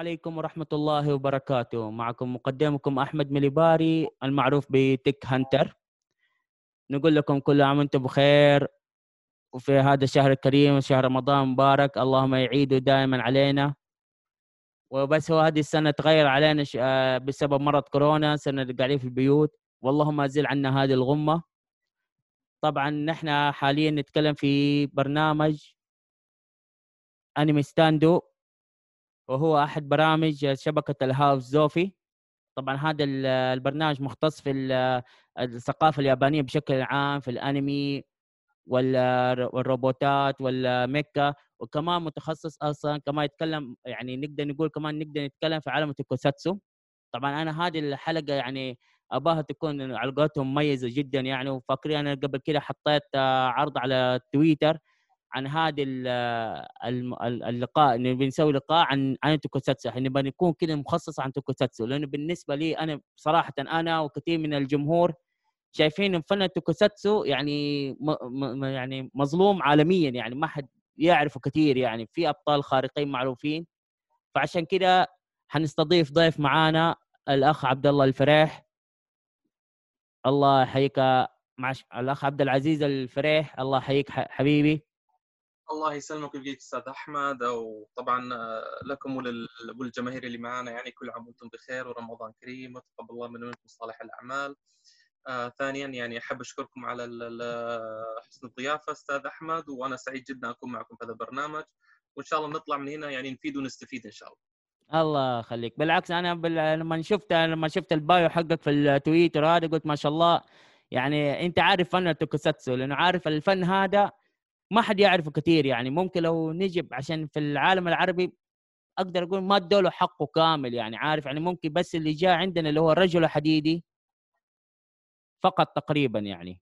عليكم ورحمة الله وبركاته. معكم مقدمكم أحمد مليباري المعروف بتك هانتر. نقول لكم كل عام وأنتم بخير. وفي هذا الشهر الكريم شهر رمضان مبارك اللهم يعيده دائما علينا. وبس هو هذه السنة تغير علينا آه، بسبب مرض كورونا صرنا قاعدين في البيوت. والله ما زل عنا هذه الغمة. طبعا نحن حاليا نتكلم في برنامج أنمي ستاند. وهو أحد برامج شبكة الهاوس زوفي. طبعا هذا ال- البرنامج مختص في ال- الثقافة اليابانية بشكل عام في الأنمي وال- والروبوتات والميكا. وكمان متخصص أصلا كمان يتكلم يعني نقدر نقول كمان نقدر نتكلم في عالم ال tokusatsu طبعا أنا هذه الحلقة يعني أباها تكون على قولتهم مميزة جدا يعني. وفاكرين أنا قبل كده حطيت عرض على تويتر عن ال- اللقاء انه بنسوي لقاء عن عن التوكوساتسو إحنا نبغى نكون كذا مخصص عن توكوساتسو لأنه بالنسبة لي أنا صراحة أنا وكثير من الجمهور شايفين إن فن التوكوساتسو يعني م يعني مظلوم عالميا. يعني ما حد يعرفه كثير. يعني في أبطال خارقين معروفين. فعشان كذا حنستضيف ضيف معانا الأخ عبد الله الفريح. الله يحييك. مع الأخ عبد العزيز الفريح. الله يحييك حبيبي. الله يسلمك ويبقيك أستاذ أحمد وطبعا آه، لكم ولل- وللجماهير اللي معنا يعني كل عام وأنتم بخير ورمضان كريم وتقبل الله منا ومنكم صالح الأعمال. آه ثانيا يعني أحب أشكركم على حسن الضيافة أستاذ أحمد وأنا سعيد جدا أكون معكم في هذا البرنامج وإن شاء الله نطلع من هنا يعني نفيد ونستفيد إن شاء الله. الله يخليك بالعكس أنا بال... لما شفت لما شفت البايو حقك في التويتر هذا قلت ما شاء الله يعني أنت عارف فن التوكوساتسو لأنه عارف الفن هذا ما حد يعرفه كثير يعني. ممكن لو نجيب عشان في العالم العربي أقدر أقول ما ادوا له حقه كامل يعني عارف يعني. ممكن بس اللي جاء عندنا اللي هو الرجل الحديدي فقط تقريبا يعني.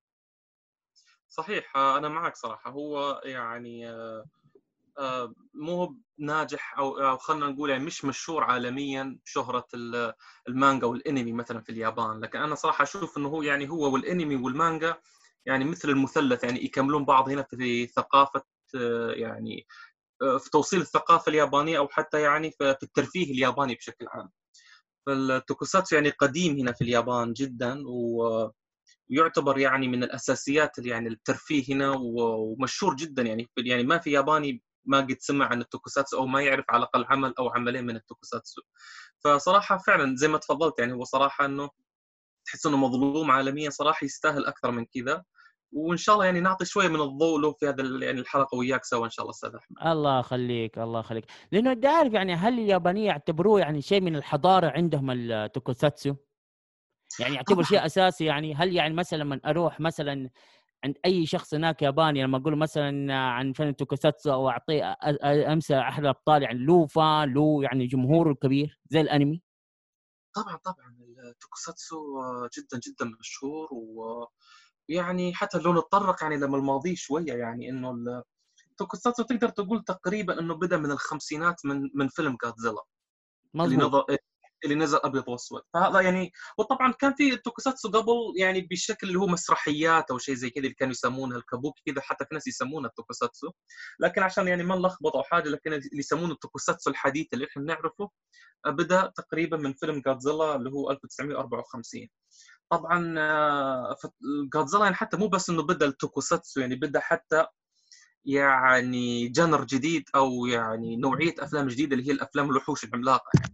صحيح آه، أنا معك صراحة. هو يعني آه، آه، مو ناجح أو أو خلينا نقول يعني مش مشهور عالميا بشهرة ال- المانجا والأنمي مثلا في اليابان. لكن أنا صراحة أشوف إنه هو يعني هو والأنمي والمانجا يعني مثل المثلث يعني يكملون بعض هنا في ثقافة آه، يعني آه، في توصيل الثقافة اليابانية أو حتى يعني في في الترفيه الياباني بشكل عام. فالتوكوساتسو يعني قديم هنا في اليابان جدا ويعتبر يعني من الأساسيات يعني الترفيه هنا ومشهور جدا يعني يعني ما في ياباني ما قد سمع عن التوكوساتسو أو ما يعرف على الأقل عمل أو عملين من التوكوساتسو فصراحة فعلا زي ما تفضلت يعني هو صراحة إنه تحس إنه مظلوم عالميا صراحة يستاهل أكثر من كذا. وإن شاء الله يعني نعطي شوية من الضوء له في هذا يعني الحلقة وياك سوا إن شاء الله أستاذ أحمد. الله يخليك الله يخليك. لأنه انت عارف يعني هل اليابانيه يعتبروه يعني شيء من الحضارة عندهم التوكوساتسو يعني يعتبر شيء أساسي يعني هل يعني مثلا لما أروح مثلا عند أي شخص هناك ياباني لما أقول مثلا عن فن التوكوساتسو أو أعطيه أمثلة أحد الأبطال يعني له فان له يعني جمهوره الكبير زي الأنمي؟ طبعا طبعا. ال tokusatsu جدا جدا مشهور ويعني حتى لو نتطرق يعني لما الماضي شوية يعني إنه ال tokusatsu تقدر تقول تقريبا إنه بدأ من الخمسينات من من فيلم جادزيلا اللي نظر اللي نزل أبيض وأسود. فهذا يعني وطبعا كان في ال tokusatsu قبل يعني بشكل اللي هو مسرحيات أو شيء زي كذا اللي كانوا يسمونها ال kabuki كذا حتى في ناس يسمونها ال tokusatsu لكن عشان يعني ما نلخبط أو حاجة لكن اللي يسمونه ال tokusatsu الحديث اللي إحنا نعرفه بدأ تقريبا من فيلم جادزيلا اللي هو 1954 طبعا آه، ف- جادزيلا يعني حتى مو بس إنه بدأ ال tokusatsu يعني بدأ حتى يعني genre جديد أو يعني نوعية أفلام جديدة اللي هي الأفلام الوحوش العملاقة يعني.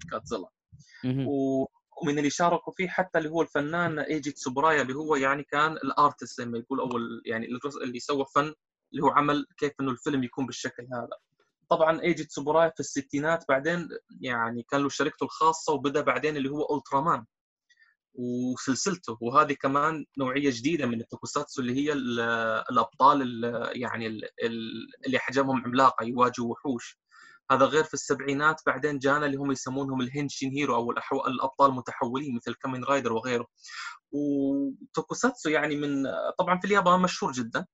و- ومن اللي شاركوا فيه حتى اللي هو الفنان إيجي تسوبرايا اللي هو يعني كان ال artist زي ما يقول أو ال- يعني اللي سوى فن اللي هو عمل كيف إنه الفيلم يكون بالشكل هذا. طبعا إيجي تسوبرايا في الستينات بعدين يعني كان له شركته الخاصة وبدأ بعدين اللي هو ألترامان وسلسلته. وهذه كمان نوعية جديدة من ال tokusatsu اللي هي ال- الأبطال ال- يعني ال- ال- اللي حجمهم عملاقه يواجهوا وحوش. هذا غير في السبعينات بعدين جانا اللي هم يسمونهم ال henshin hero أو. الأبطال المتحولين مثل كامين رايدر وغيره. و tokusatsu يعني من طبعا في اليابان مشهور جدا.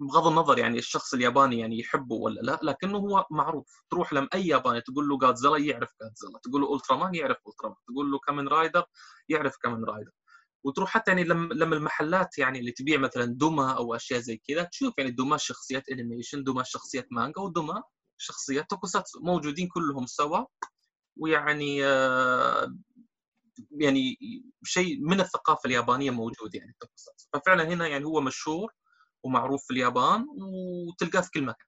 بغض النظر يعني الشخص الياباني يعني يحبه ولا لا لكنه هو معروف. تروح لم أي ياباني تقول له جادزيلا يعرف جادزيلا تقول له الترا مان يعرف الترا مان تقول له كامن رايدر يعرف كامن رايدر وتروح حتى يعني لما لما المحلات يعني اللي تبيع مثلا دوما أو أشياء زي كذا تشوف يعني دوما شخصيات animation دوما شخصيات مانجا ودوما شخصيات tokusatsu موجودين كلهم سوا. ويعني آه، يعني شيء من الثقافة اليابانية موجود يعني التوكوساتسو ففعلا هنا يعني هو مشهور. ومعروف في اليابان وتلقاه في كل مكان.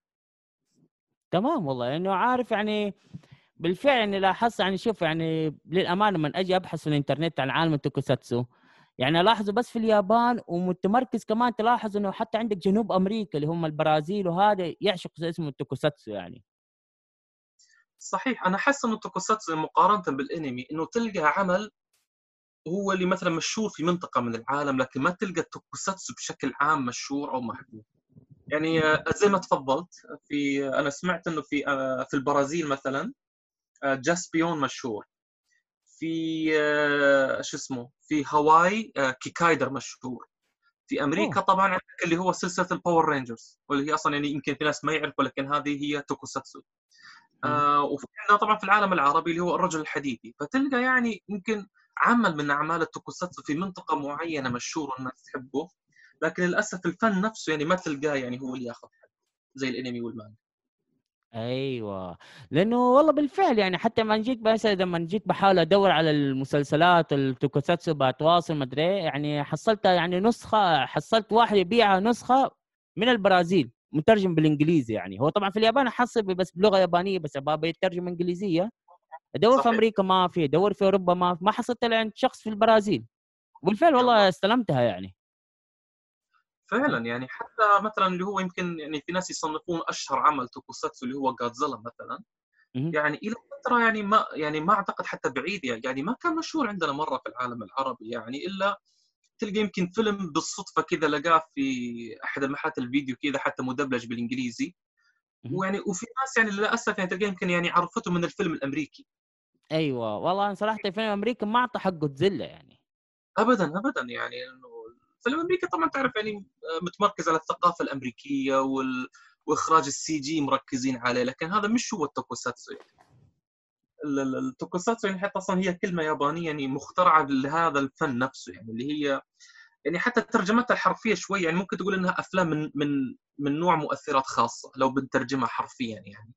تمام والله لأنه عارف يعني بالفعل يعني لاحظت يعني شوف يعني للأمانة من أجي أبحث في الإنترنت عن عالم التوكوساتسو يعني الاحظه بس في اليابان ومتمركز كمان تلاحظ إنه حتى عندك جنوب أمريكا اللي هم البرازيل وهذا يعشق اسمه التوكوساتسو يعني. صحيح أنا حاسس إنه التوكوساتسو مقارنة بالأنمي إنه تلقى عمل هو اللي مثلا مشهور في منطقة من العالم لكن ما تلقى التوكوساتسو بشكل عام مشهور أو محبوب. يعني آه، زي ما تفضلت في أنا سمعت إنه في آه، في البرازيل مثلا آه، جاسبيون مشهور. في شو اسمه في هاواي كيكايدر مشهور. في أمريكا. طبعا عندك اللي هو سلسلة الباور رينجرز واللي هي أصلا يعني يمكن في ناس ما يعرفوا لكن هذه هي توكوساتسو آه وفي عندنا طبعا في العالم العربي اللي هو الرجل الحديدي. فتلقى يعني يمكن عمل من أعمال التوكوساتسو في منطقة معينة مشهور والناس تحبه لكن للأسف الفن نفسه يعني ما تلقاه يعني هو اللي ياخذ حقه زي الأنمي والمانجا. أيوه. لأنه والله بالفعل يعني حتى ما جيت بس لما جيت بحاول أدور على المسلسلات التوكوساتسو بتواصل ما أدري يعني حصلت يعني نسخة حصلت واحد يبيعها نسخة من البرازيل مترجم بالإنجليزي يعني. هو طبعا في اليابان حصل بس بلغة يابانية بس بابا يترجم إنجليزية. ادور في أمريكا ما في ادور في أوروبا ما ما حصلت إلا عند شخص في البرازيل. بالفعل والله استلمتها يعني. فعلا يعني حتى مثلا اللي هو يمكن يعني في ناس يصنفون أشهر عمل توكوساتسو اللي هو جادزيلا مثلا. يعني إلى فترة يعني ما يعني ما أعتقد حتى بعيد يعني, يعني ما كان مشهور عندنا مرة في العالم العربي يعني إلا تلقى يمكن فيلم بالصدفة كذا لقاه في أحد المحلات الفيديو كذا حتى مدبلج بالإنجليزي. ويعني وفي ناس يعني للأسف يعني تلقى يمكن يعني عرفته من الفيلم الأمريكي. أيوه والله أنا صراحة الفيلم الأمريكي ما أعطى حقه تزله يعني ابدا ابدا يعني إنه الفيلم الأمريكي طبعا تعرف يعني متمركز على الثقافة الأمريكية وال... وإخراج ال CG مركزين عليه لكن هذا مش هو التوكوساتسو يعني. التوكوساتسو يعني حتى أصلا هي كلمة يابانية يعني مخترعة لهذا الفن نفسه يعني اللي هي يعني حتى ترجمتها الحرفية شوي يعني ممكن تقول إنها أفلام من من من نوع مؤثرات خاصة لو بنترجمها حرفيا يعني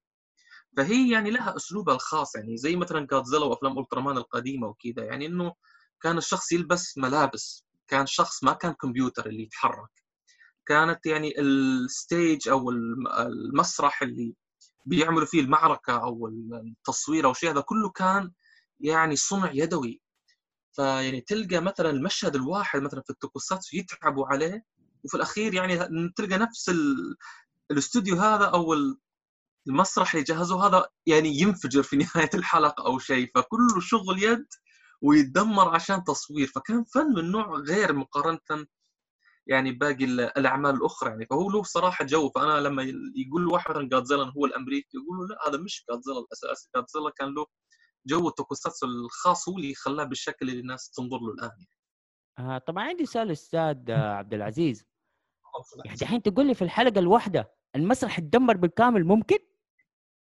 فهي يعني لها أسلوبها الخاص يعني زي مثلا جودزيلا وأفلام ألترامان القديمة وكذا يعني إنه كان الشخص يلبس ملابس كان شخص ما كان كمبيوتر اللي يتحرك. كانت يعني ال stage أو المسرح اللي بيعملوا فيه المعركة أو التصوير أو شيء هذا كله كان يعني صنع يدوي. فيعني تلقى مثلا المشهد الواحد مثلا في التوكوساتسو يتعبوا عليه وفي الأخير يعني تلقى نفس الاستوديو هذا أو المسرح اللي جهزوه هذا يعني ينفجر في نهاية الحلقة أو شيء فكله شغل يد ويتدمر عشان تصوير فكان فن من نوع غير مقارنة يعني باقي الأعمال الأخرى يعني. فهو له صراحة جو فأنا لما يقول واحد مثلا جادزيلا هو الأمريكي يقولوا لا هذا مش جادزيلا الأساسي. جادزيلا كان له جو التوكوساتسو الخاص هو اللي خلاه بالشكل اللي الناس تنظر له الآن يعني. آه طبعا عندي سؤال أستاذ عبد العزيز. يعني الحين تقول لي في الحلقة الواحدة المسرح يتدمر بالكامل ممكن؟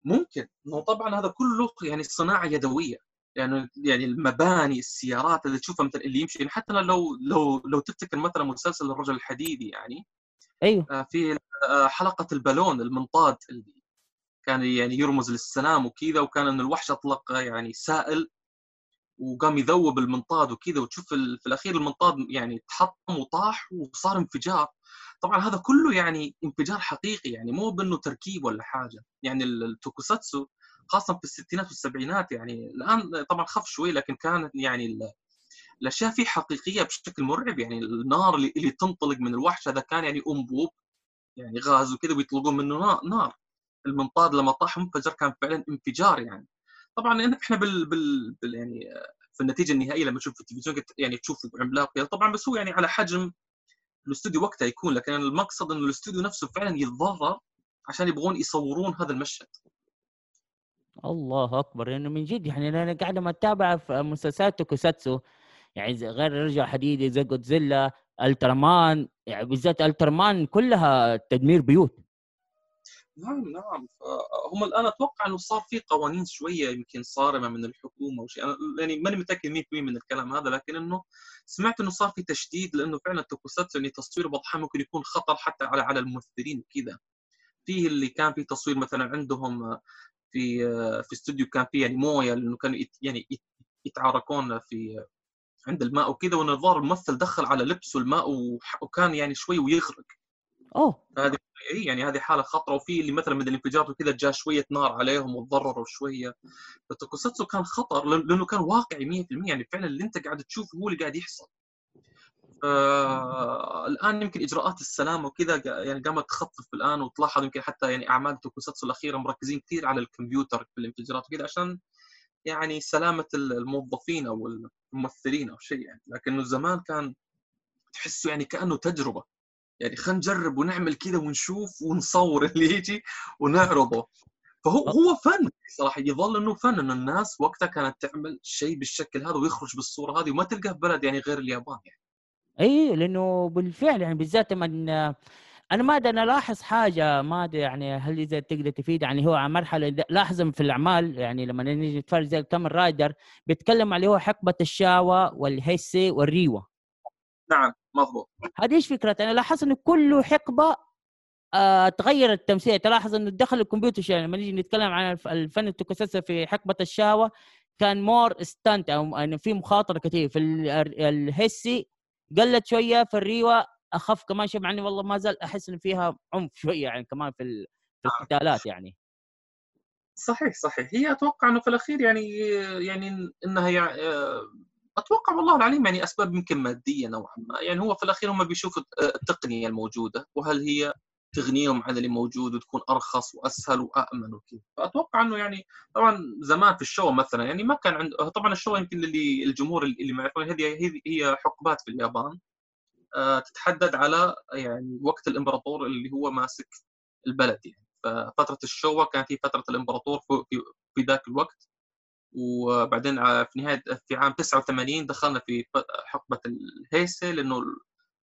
ممكن. طبعا هذا كله يعني صناعة يدوية. يعني يعني المباني السيارات اللي تشوفها مثلا اللي يمشي يعني حتى لو لو لو تفتكر مثلا مسلسل الرجل الحديدي يعني أيوه. آه، في آه، حلقة البالون المنطاد اللي كان يعني يرمز للسلام وكذا وكان ان الوحش أطلق يعني سائل وقام يذوب المنطاد وكذا وتشوف في الأخير المنطاد يعني تحطم وطاح وصار انفجار. طبعا هذا كله يعني انفجار حقيقي يعني مو بأنه تركيب ولا حاجة. يعني التوكوساتسو خاصة في الستينات والسبعينات يعني الآن طبعا خف شوي لكن كانت يعني الأشياء فيه حقيقية بشكل مرعب. يعني النار اللي, اللي تنطلق من الوحش هذا كان يعني انبوب يعني غاز وكذا ويطلقون منه نار. المنطاد لما طاح انفجر كان فعلا انفجار يعني. طبعا إحنا بال, بال, بال يعني في النتيجة النهائية لما تشوف في التلفزيون يعني تشوف عملاق طبعا بس هو يعني على حجم الاستوديو وقتها يكون لكن المقصد إنه الاستوديو نفسه فعلا يتضرر عشان يبغون يصورون هذا المشهد. الله أكبر. لأنه من جد يعني أنا قاعد ما اتابع في مسلسلات توكوساتسو. يعني غير رجع حديدي زي جودزيلا ألترمان يعني بالذات ألترمان كلها تدمير بيوت. نعم نعم. هم الآن أتوقع إنه صار في قوانين شوية يمكن صارمة من الحكومة وشيء أنا يعني ماني متأكد 100% من الكلام هذا لكن إنه سمعت إنه صار في تشديد لإنه فعلا التوكوساتسو يعني تصوير بضحى ممكن يكون خطر حتى على على الممثلين وكذا. فيه اللي كان في تصوير مثلا عندهم في في استوديو كان فيه يعني موية لإنه كانوا يعني يت- يتعاركون في عند الماء وكذا وان الظاهر الممثل دخل على لبسه الماء وكان يعني شوي ويغرق. أوه. هذه إي يعني هذه حالة خطرة. وفي اللي مثلا من الانفجار وكذا جاء شوية نار عليهم وتضرروا شوية. فتوكوساتسو كان خطر لأنه كان واقعي 100% يعني فعلا اللي أنت قاعد تشوفه هو اللي قاعد يحصل. آه الآن يمكن إجراءات السلامه وكذا يعني قامت تخفف الآن وتلاحظ يمكن حتى يعني أعمال توكوساتسو الأخيرة مركزين كثير على الكمبيوتر في الانفجارات وكذا عشان يعني سلامة الموظفين أو الممثلين أو شيء يعني. لكنه زمان كان تحسه يعني كأنه تجربة. يعني خلينا نجرب ونعمل كذا ونشوف ونصور اللي يجي ونعرضه. فهو هو فن صراحة. يظل إنه فن إنه الناس وقتها كانت تعمل شيء بالشكل هذا ويخرج بالصورة هذه وما تلقاه في بلد يعني غير اليابان يعني. إي لأنه بالفعل يعني بالذات من أنا ما أدري أنا لاحظ حاجة ما أدري يعني هل إذا تقدر تفيد يعني هو على مرحلة لاحظ في الأعمال يعني لما نيجي نتفرج زي الكامن رايدر بيتكلم على اللي هو حقبة الشوا والهيسي والريوا نعم. مضبوط هذه إيش فكرة. أنا لاحظت إنه كل حقبة آه تغير التمثيل تلاحظ إنه دخل الكمبيوتر شيء لما نيجي نتكلم عن الف- الفن التوكوساتسو في حقبة الشوا كان more stunt أو انه في مخاطرة كثير في ال- ال- الهيسي قلت شوية في الريوا أخف كمان شوي مع إني والله ما زال أحس إنه فيها عنف شوية يعني كمان في في القتالات يعني. صحيح صحيح. هي أتوقع إنه في الأخير يعني يعني إنها يع... أتوقع والله العليم يعني أسباب يمكن مادية نوعا ما. يعني هو في الأخير هم بيشوفوا التقنية الموجودة وهل هي تغنيهم عن اللي موجود وتكون أرخص وأسهل وامن وكذا. فأتوقع إنه يعني طبعا زمان في الشو مثلا يعني ما كان عنده طبعا الشو يمكن اللي الجمهور اللي ما يعرفون هذه هي حقبات في اليابان. آه، تتحدد على يعني وقت الإمبراطور اللي هو ماسك البلد يعني. ففترة الشوا كانت هي فترة الإمبراطور في ذاك الوقت. وبعدين في نهاية في عام 89 دخلنا في حقبة الهيسي لأنه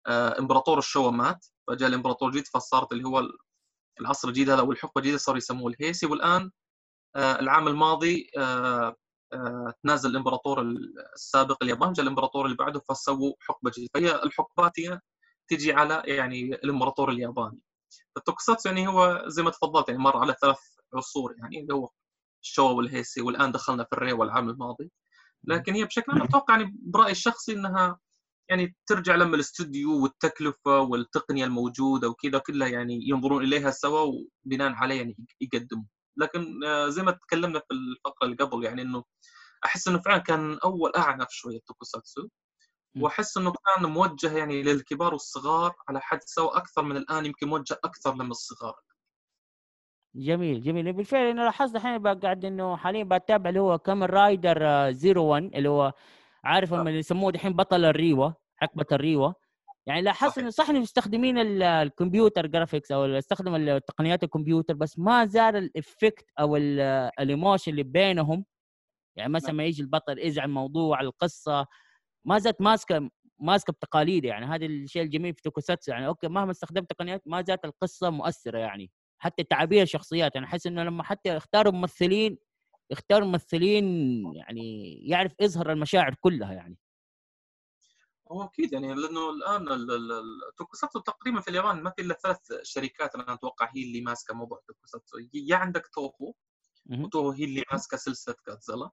آه، إمبراطور الشوا مات فجاء الإمبراطور الجديد فصارت اللي هو ال- العصر الجديد هذا والحقبه الجديدة صاروا يسموه الهيسي والآن آه، العام الماضي آه، تنازل الإمبراطور السابق اليابان جاء الإمبراطور اللي بعده فسووا حقبة جديدة. فهي الحقبات هي تجي على يعني الإمبراطور الياباني. التوكوساتسو يعني هو زي ما تفضلت يعني مر على ثلاث عصور يعني اللي هو الشوا والهيسي والآن دخلنا في الريوا العام الماضي. لكن هي بشكل عام أتوقع يعني برأيي الشخصي إنها يعني ترجع للاستوديو والتكلفة والتقنية الموجودة وكذا كلها يعني ينظرون إليها سوا وبناء عليه يعني يقدموا لكن آه، زي ما تكلمنا في الفقرة اللي قبل يعني إنه أحس إنه فعلا كان أول أعنف شوية التوكوساتسو م. وأحس إنه كان موجه يعني للكبار والصغار على حد سواء أكثر من الآن يمكن موجه أكثر للصغار جميل جميل. بالفعل أنا لاحظت الحين بقى قاعد إنه حاليا بتابع اللي هو كامن رايدر 01 اللي هو عارف هم اللي يسموه دحين بطل الريوا حقبه الريوا يعني لاحظت. إنه صح إنه مستخدمين ال- ال computer graphics أو استخدم تقنيات الكمبيوتر بس ما زال ال effect أو ال- ال emotion اللي بينهم. يعني مثلا نعم. ما يجي البطل يزعل موضوع القصة ما زالت ماسكة ماسكة بتقاليد يعني. هذا الشيء الجميل في توكوساتسو يعني. okay مهما استخدمت تقنيات ما زالت القصة مؤثرة يعني. حتى تعابير الشخصيات أنا أحس إنه لما حتى يختاروا ممثلين يختاروا ممثلين يعني يعرف يظهر المشاعر كلها يعني. هو أكيد يعني لأنه الآن ال- ال- ال- التوكوساتسو تقريبا في اليابان ما في إلا ثلاث شركات أنا أتوقع هي اللي ماسكة موضوع توكوساتسو. يا عندك توهو مهم. وتوهو هي اللي ماسكة سلسلة جودزيلا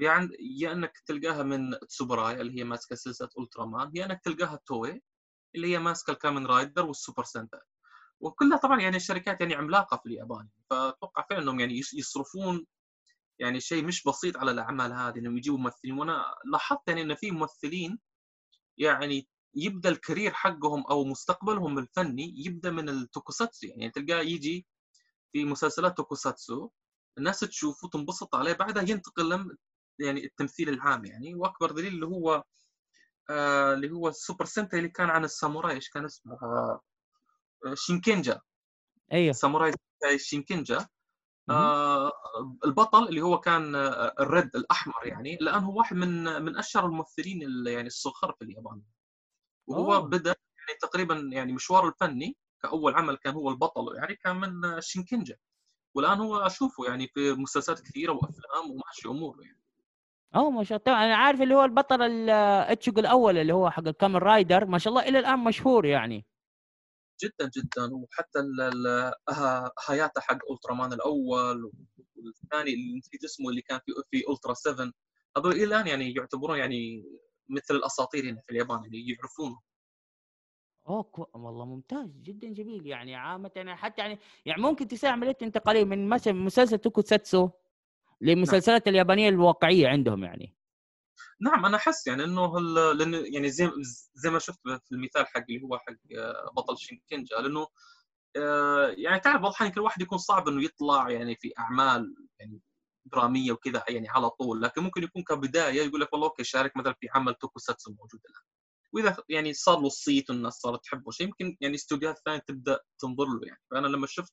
يا عند يا إنك تلقاها من تسوبراي اللي هي ماسكة سلسلة ألترامان يا إنك تلقاها توي اللي هي ماسكة الكامن رايدر والسوبر سنتاي وكلها طبعا يعني شركات يعني عملاقة في اليابان. فأتوقع فعلا إنهم يعني يص- يصرفون يعني شيء مش بسيط على الأعمال هذه إنهم يجيبوا ممثلين. وأنا لاحظت يعني إن في ممثلين يعني يبدأ ال career حقهم أو مستقبلهم الفني يبدأ من التوكوساتسو. يعني تلقاه يجي في مسلسلات توكوساتسو الناس تشوفه تنبسط عليه. بعدها ينتقل يعني التمثيل العام يعني. وأكبر دليل اللي هو آه اللي هو السوبر سنتاي اللي كان عن الساموراي. إيش كان اسمه؟ آه شينكينجر. أيوه. ساموراي شينكينجر. آه البطل اللي هو كان آه، ال red الأحمر يعني الآن هو واحد من من أشهر الممثلين ال- يعني الصغار في اليابان. وهو أوه. بدأ يعني تقريبا يعني مشواره الفني كأول عمل كان هو البطل يعني كان من آه، شينكينجر. والآن هو أشوفه يعني في مسلسلات كثيرة وأفلام وماشي اموره يعني. أوه ما شاء الله. أنا عارف اللي هو البطل ال- اتشيجو الأول اللي هو حق الكامن رايدر ما شاء الله إلى الآن مشهور يعني. جدا جدا. وحتى هاياتا حق ألترامان الأول والثاني اللي نسيت اسمه اللي كان في في ألترا 7 هذول إلى الآن يعني يعتبرون يعني مثل الأساطير هنا في اليابان يعني يعرفونه أوه كو... والله ممتاز جدا جميل. يعني عامة يعني حتى يعني يعني ممكن تسوي عملية انتقالية من مثلا مسلسل توكوساتسو للمسلسلات اليابانية الواقعية عندهم يعني. نعم أنا أحس يعني إنه لأنه يعني زي زي ما شفت في المثال حق اللي هو حق آه، بطل شينكينجر لأنه آه، يعني تعرف بعض الأحيان كل واحد يكون صعب إنه يطلع يعني في أعمال يعني درامية وكذا يعني على طول لكن ممكن يكون كبداية يقول لك والله okay شارك مثلا في عمل توكوساتسو موجود الآن. وإذا يعني صار له صيت والناس صارت تحبه شيء يمكن يعني استوديوهات ثانية تبدأ تنظر له يعني. فأنا لما شفت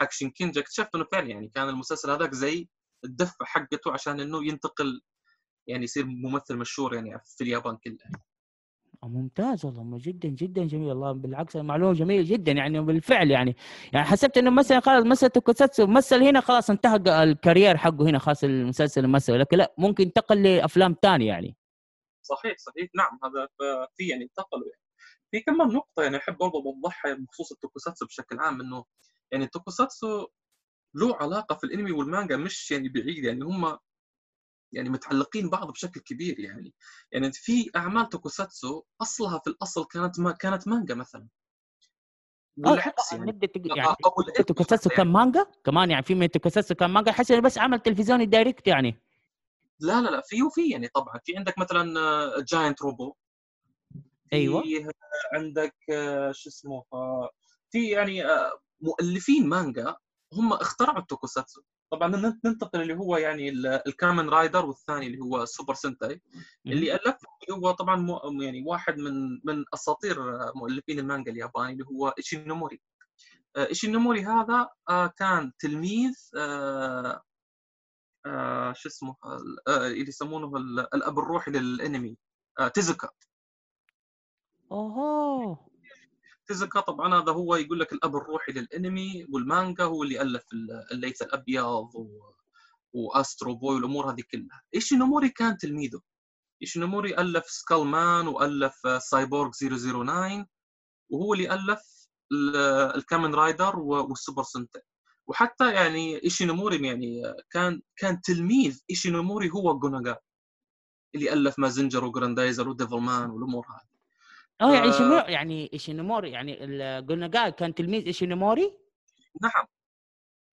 حق شينكنجا اكتشفت إنه فعلا يعني كان المسلسل هذاك زي الدفه حقته عشان إنه ينتقل يعني يصير ممثل مشهور يعني في اليابان كلها آه، ممتاز والله جدا جدا جميل. والله بالعكس معلومة جميلة جدا يعني بالفعل يعني. يعني حسبت إنه مثلا خلاص مثل توكوساتسو مثل هنا خلاص انتهى الكارير حقه هنا خلاص المسلسل الممثل لكن لا ممكن ينتقل لأفلام ثانية يعني. صحيح صحيح. نعم هذا في يعني انتقلوا يعني. في كمان نقطة يعني أحب برضه أوضحها بخصوص التوكوساتسو بشكل عام إنه يعني التوكوساتسو له علاقة في الأنمي والمانجا مش يعني بعيد يعني. هم يعني متعلقين بعض بشكل كبير يعني. يعني في أعمال توكوساتسو أصلها في الأصل كانت ما كانت مانجا مثلا. والعكس آه، يعني. نبدأ يعني توكوساتسو كان. مانجا؟ كمان يعني في من توكوساتسو كان مانجا إنه بس عمل تلفزيوني direct يعني. لا لا لا في وفي يعني طبعا. في عندك مثلا Giant Robo في أيوة. عندك آه، شو اسمه آه، في يعني آه، مؤلفين مانجا هم اخترعوا ال tokusatsu طبعا نن- ننتقل اللي هو يعني ال- الكامن رايدر والثاني اللي هو سوبر سنتاي. اللي الفه اللي هو طبعا مو يعني واحد من من أساطير مؤلفين المانجا الياباني اللي هو إيشينوموري. آه، إيشينوموري هذا آه، كان تلميذ آه، شو اسمه اللي يسمونه ال- الأب الروحي للأنمي تيزوكا. اوه تيزوكا طبعا هذا هو يقول لك الأب الروحي للإنمي والمانجا هو اللي ألف ال- الليث الأبيض و... وأسترو بوي والأمور هذه كلها. ايشينوموري كان تلميذه؟ ايشينوموري ألف سكال مان وألف سايبورغ 009 وهو اللي ألف ال- الكامن رايدر والسوبر سنتاي وحتى يعني ايشينوموري يعني كان كان تلميذ ايشينوموري هو جو ناغاي اللي ألف مازنجر وجراندايزر وديفل مان والأمور هذه. آه يعني آه. إيشينو- يعني إيشينوموري يعني ال- جو ناغاي كان تلميذ إيشينوموري؟ نعم.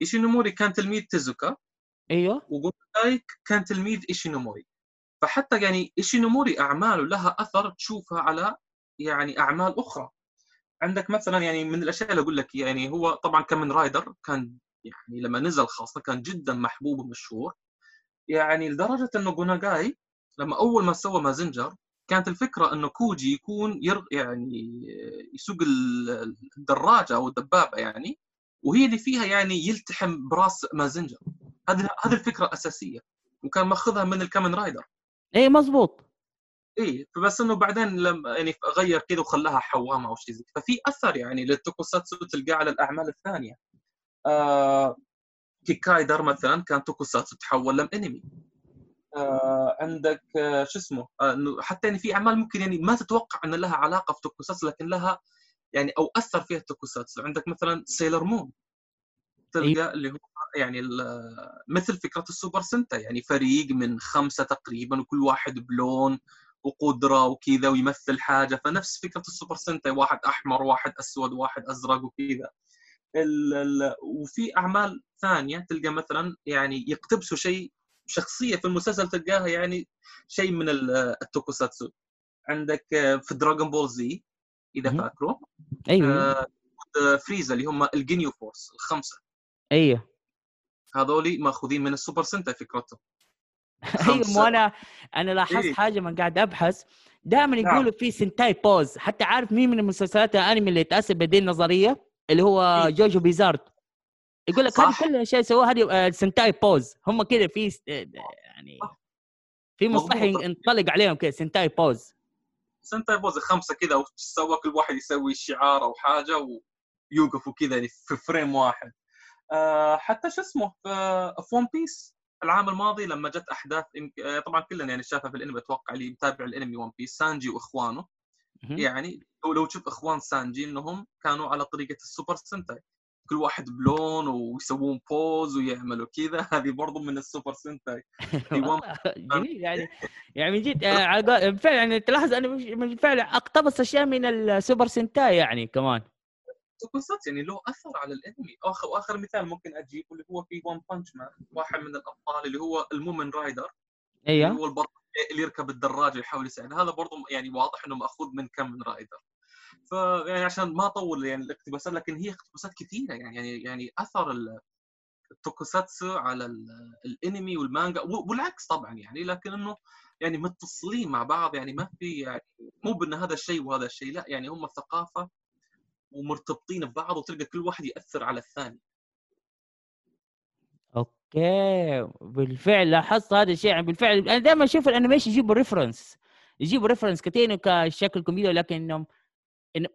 إيشينوموري كان تلميذ تيزوكا. أيوه. وجو ناغاي كان تلميذ إيشينوموري. فحتى يعني إيشينوموري أعماله لها أثر تشوفها على يعني أعمال أخرى. عندك مثلا يعني من الأشياء اللي أقول لك يعني هو طبعا كامن رايدر كان يعني لما نزل خاصة كان جدا محبوب ومشهور. يعني لدرجة إنه جو ناغاي لما أول ما سوى مازنجر كانت الفكرة إنه كوجي يكون ير يعني يسوق ال- الدراجة أو الدبابة يعني وهي اللي فيها يعني يلتحم براس مازنجر. هذه هذه الفكرة الاساسيه وكان ماخذها من الكامن رايدر. إيه مزبوط إيه فبس إنه بعدين لما يعني غير كذا وخلاها حوامة أو شيء زي ففي أثر يعني لل tokusatsu تلقاه على الاعمال الثانية. آه كيكايدر مثلا كان tokusatsu تحول لإنمي. عندك آه شو اسمه؟ آه حتى يعني في أعمال ممكن يعني ما تتوقع إن لها علاقة في tokusatsu لكن لها يعني أو أثر فيها ال tokusatsu عندك مثلا سيلر مون تلقى اللي هو يعني مثل فكرة السوبر سنتاي يعني فريق من خمسة تقريبا وكل واحد بلون وقدرة وكذا ويمثل حاجة. فنفس فكرة السوبر سنتاي واحد أحمر واحد أسود واحد أزرق وكذا. وفي أعمال ثانية تلقى مثلا يعني يقتبسوا شيء شخصية في المسلسل تلقاها يعني شيء من ال- tokusatsu عندك آه، في دراغون بول زد إذا. فاكره أيوه آه، فريزا اللي هم الجينيو فورس الخمسة أيوه هذولي ماخذين من السوبر سنتا فكرتهم أيوه. مو أنا أنا لاحظت إيه. حاجة من قاعد أبحث دائما نعم. يقولوا في سنتاي بوز حتى عارف مين من المسلسلات الأنمي اللي تاسس بدي النظريه اللي هو إيه. جوجو بيزارد يقول لك هذه. كل الاشياء سووها هذه آه، سنتاي بوز هم كذا في آه، يعني في مصطلح. ينطلق عليهم كذا سنتاي بوز سنتا بوز خمسة كذا وسوى كل واحد يسوي شعار أو حاجة ويوقفوا كذا يعني في فريم واحد آه، حتى شو اسمه في في ون بيس العام الماضي لما جت أحداث آه، طبعا كلنا يعني شافها في الأنمي أتوقع اللي متابع الأنمي ون بيس سانجي وإخوانه. يعني لو لو تشوف إخوان سانجي إنهم كانوا على طريقة السوبر سنتاي كل واحد بلون ويسوون pose ويعملوا كذا. هذه برضو من السوبر سنتاي. جميل يعني. يعني من جد آه، بالفعل يعني تلاحظ مش- بالفعل أقتبس أشياء من السوبر سنتاي يعني كمان. tokusatsu يعني له أثر على الأنمي. اخر وآخر مثال ممكن أجيبه اللي هو في ون بانش مان واحد من الأبطال اللي هو المومن رايدر. اللي أيوه هو البطل اللي يركب الدراجة يحاول يساعد هذا برضو يعني واضح إنه مأخوذ من كامن رايدر. فيعني عشان ما أطول يعني الاقتباسات لكن هي اقتباسات كثيرة يعني يعني يعني أثر ال- tokusatsu على ال- الأنمي والمانجا والعكس طبعا يعني لكن إنه يعني متصلين مع بعض يعني ما في يعني مو بأن هذا الشيء وهذا الشيء لا يعني هم ثقافة ومرتبطين ببعض وتلقى كل واحد يأثر على الثاني. أوكي بالفعل لاحظت هذا الشيء يعني بالفعل أنا دائما أشوف ال animation يجيبوا reference يجيبوا reference كثير كشكل كوميدي لكنهم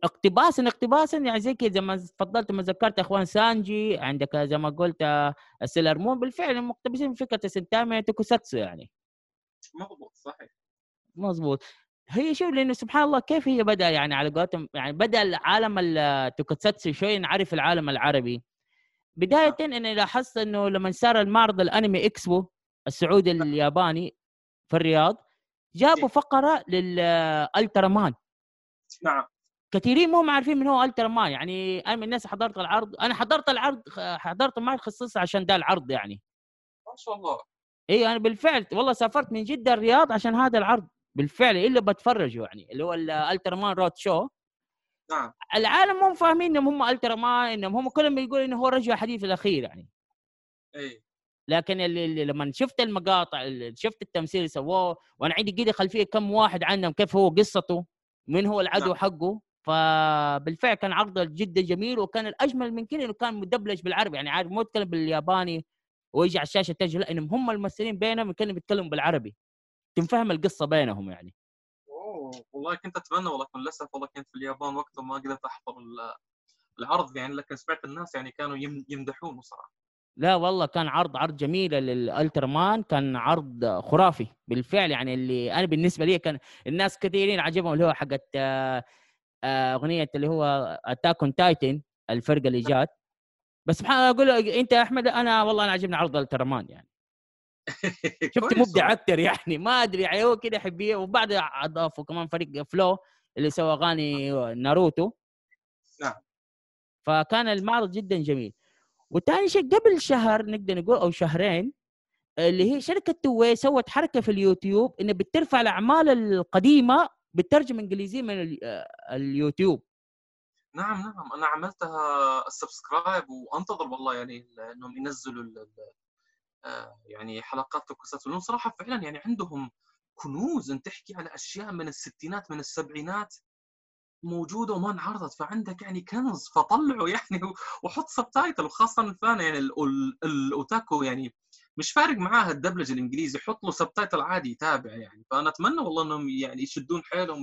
اقتباسا اقتباسا يعني زي كذا. زي ما تفضلت ما ذكرت أخوان سانجي عندك زي ما قلت آه، السيلر مون بالفعل مقتبسين من فكرة سنتاي tokusatsu يعني. مضبوط صحيح. مظبوط هي شوف لأنه سبحان الله كيف هي بدأ يعني على قولتهم يعني بدأ العالم ال tokusatsu شوي نعرف العالم العربي. بداية إني لاحظت إنه لما صار المعرض الأنمي إكسبو السعودي الياباني في الرياض جابوا فقرة للالترا مان نعم. كثيرين مو عارفين من هو ألترا مان يعني أنا من الناس حضرت العرض أنا حضرت العرض حضرت المعرض خصيصا عشان ده العرض يعني. ما شاء الله. اي أنا بالفعل والله سافرت من جدة الرياض عشان هذا العرض بالفعل إلا بتفرجوا يعني اللي هو الالترا مان roadshow. نعم. العالم مو فاهمين إنهم هم ألترا مان إنهم هم كلهم يقولوا إنه هو الرجل الحديد الأخير يعني. اي لكن اللي, اللي لما شفت المقاطع اللي شفت التمثيل اللي سووه وأنا عندي كده خلفية كم واحد عنهم كيف هو قصته من هو العدو نعم. حقه. فبالفعل كان عرض جدا جميل وكان الأجمل من كده إنه كان مدبلج بالعربي. يعني عارف مو يتكلم بالياباني ويجي على الشاشة تجي لا إنهم هم الممثلين بينهم كانوا بيتكلموا بالعربي. تنفهم القصة بينهم يعني. أوه والله كنت أتمنى والله للاسف والله كنت في اليابان وقتها ما قدرت أحضر ال- العرض يعني لكن سمعت الناس يعني كانوا يم- يمدحونه صراحة لا والله كان عرض عرض جميل لل Ultraman كان عرض خرافي بالفعل يعني اللي أنا بالنسبة لي كان الناس كثيرين عجبهم اللي هو حقت أغنية اللي هو Attack on Titan الفرقة اللي جات. بس سبحان الله أقول أنت يا أحمد أنا والله أنا عجبني عرض Ultraman يعني. شفت مبدع. أكثر يعني. ما أدري يعني هو كده يحبيه وبعد اضافوا كمان فريق Flow اللي سوى أغاني ناروتو. نعم. فكان المعرض جدا جميل. وثاني شيء قبل شهر نقدر نقول أو شهرين اللي هي شركة Toei سوت حركة في اليوتيوب انها بترفع الأعمال القديمة بالترجمه انجليزيه من آه، اليوتيوب. نعم نعم. أنا عملتها ال subscribe وأنتظر والله يعني إنهم ينزلوا آه، يعني حلقات توكوساتسو لأنه صراحة فعلا يعني عندهم كنوز. أنت تحكي على أشياء من الستينات من السبعينات موجودة وما انعرضت. فعندك يعني كنز فطلعوا يعني وحط subtitle وخاصة ال fan يعني ال- ال- الأوتاكو يعني مش فارق معاه الدبلج الإنجليزي حط له subtitle عادي يتابع يعني. فأنا أتمنى والله إنهم يعني يشدون حيلهم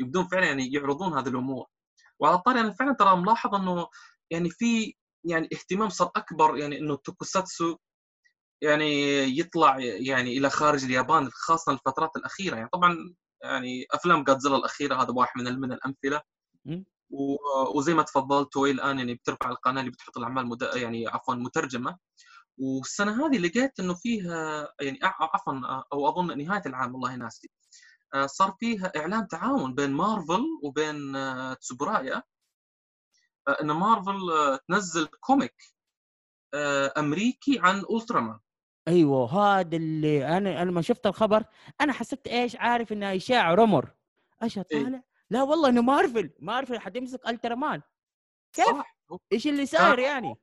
ويبدون فعلا يعني يعرضون هذه الأمور. وعلى الطاري أنا فعلا ترى ملاحظ إنه يعني في يعني اهتمام صار أكبر يعني إنه التوكوساتسو يعني يطلع يعني إلى خارج اليابان خاصة الفترات الأخيرة. يعني طبعا يعني أفلام جادزيلا الأخيرة هذا واحد من من الأمثلة. وزي ما تفضلت توي الآن يعني بترفع القناة اللي بتحط الأعمال مد... يعني عفوا مترجمة. والسنة هذه لقيت إنه فيها يعني عفوا أو أظن نهاية العام والله ناسي. آه، صار فيها إعلان تعاون بين مارفل وبين آه، Tsuburaya. آه، إن مارفل تنزل comic أمريكي عن Ultraman أيوه هذا اللي أنا لما شفت الخبر. أنا حسيت إيش؟ عارف انها اشاعه rumor. إيش إيه. طالع؟ لا والله إنه مارفل. مارفل حتمسك Ultraman كيف؟ صح. إيش اللي صاير يعني؟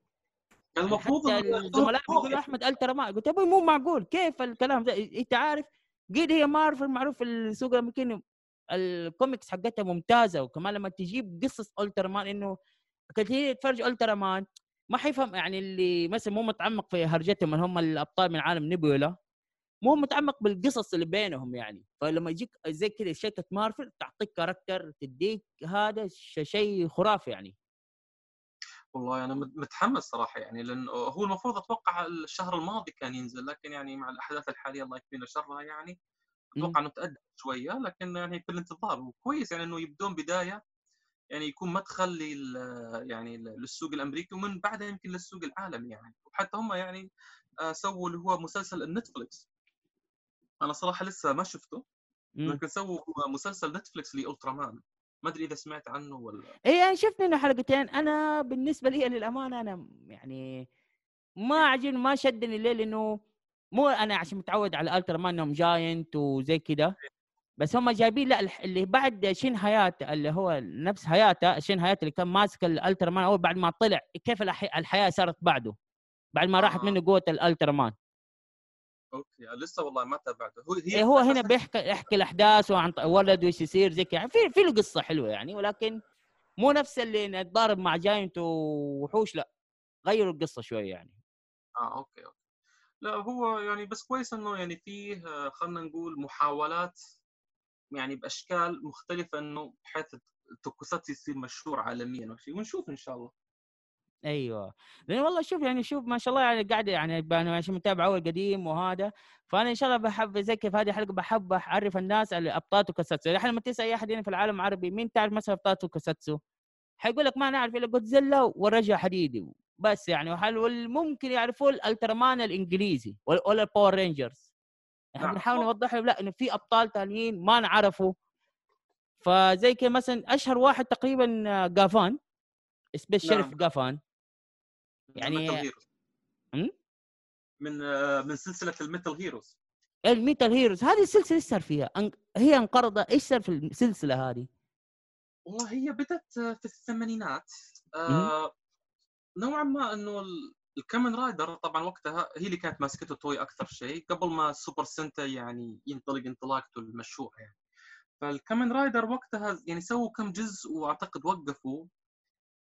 كان المفروض الزملاء بيقولوا أحمد Ultraman قلت أبوي مو معقول كيف الكلام ده؟ أنت عارف قد هي مارفل معروف في السوق الامريكي الكوميكس حقتها ممتازة وكمان لما تجيب قصص Ultraman إنه كثير يتفرج Ultraman ما حيفهم يعني اللي مثلا مو متعمق في هرجتهم من هم الأبطال من عالم Nebula مو متعمق بالقصص اللي بينهم يعني. فلما يجيك زي كذا شركة مارفل تعطيك character تديك هذا شيء خرافي يعني. والله أنا مت- متحمس صراحة يعني لأنه هو المفروض أتوقع الشهر الماضي كان ينزل لكن يعني مع الأحداث الحالية الله يكفينا شرها يعني أتوقع إنه تاجل شوية لكن يعني في الانتظار وكويس يعني إنه يبدون بداية يعني يكون مدخل لل يعني للسوق الأمريكي ومن بعدها يمكن للسوق العالمي يعني وحتى هم يعني آه، سووا اللي هو مسلسل النتفلكس أنا صراحة لسه ما شفته لكن سووا مسلسل نتفلكس ل Ultraman ما أدري إذا سمعت عنه ولا اي أنا شفت منه حلقتين. أنا بالنسبة لي للأمانة أنا يعني ما إيه. عجبني ما شدني ليه لأنه مو أنا عشان متعود على الترا مان إنهم جاينت وزي كذا بس هم جايبين لا اللي بعد شين حيات اللي هو نفس حياته شين حيات اللي كان ماسك الالترا مان أول بعد ما طلع كيف الحياة صارت بعده؟ بعد ما راحت آه. منه قوة الالترا مان أوكي لسه والله ما تابعته. هو هي هو هنا بيحكي يحكي الأحداث وعن ولد وايش يصير زي كذا. في في له قصه حلوة يعني ولكن مو نفس اللي نتضارب مع جاينت ووحوش لا غيروا القصة شوية يعني. آه okay okay. لا هو يعني بس كويس إنه يعني فيه خلينا نقول محاولات يعني بأشكال مختلفة إنه بحيث التوكوساتسو يصير مشهور عالميا ونشوف إن شاء الله. أيوه. لأن والله شوف يعني شوف ما شاء الله يعني قاعد يعني أنا عشان متابع أول قديم وهذا فأنا إن شاء الله بحب زي كيف هذه الحلقة بحب أعرف الناس اللي أبطال توكوساتسو الحين لما تسأل أي أحد هنا في العالم العربي مين تعرف مثلا أبطال توكوساتسو حيقول لك ما نعرف إلا جودزيلا والرجل حديدي. بس يعني وهل ممكن يعرفوا ال Ultraman الإنجليزي ولا ال Power Rangers إحنا نعم. بنحاول نوضح لهم لا إنه في أبطال ثانيين ما نعرفوا فزي كذا مثلا أشهر واحد تقريبا Gavan. Space نعم. Sheriff Gavan. يعني من من سلسلة ال Metal Heroes ال Metal Heroes هذه السلسلة إيش صار فيها؟ هي انقرضت إيش صار في السلسلة هذه؟ والله هي بدأت في الثمانينات. آه نوعا ما إنه ال Kamen Rider طبعا وقتها هي اللي كانت ماسكته Toei أكثر شيء. قبل ما ال Super Sentai يعني ينطلق انطلاقته المشهورة يعني. فال Kamen Rider وقتها يعني سووا كم جزء وأعتقد وقفوا.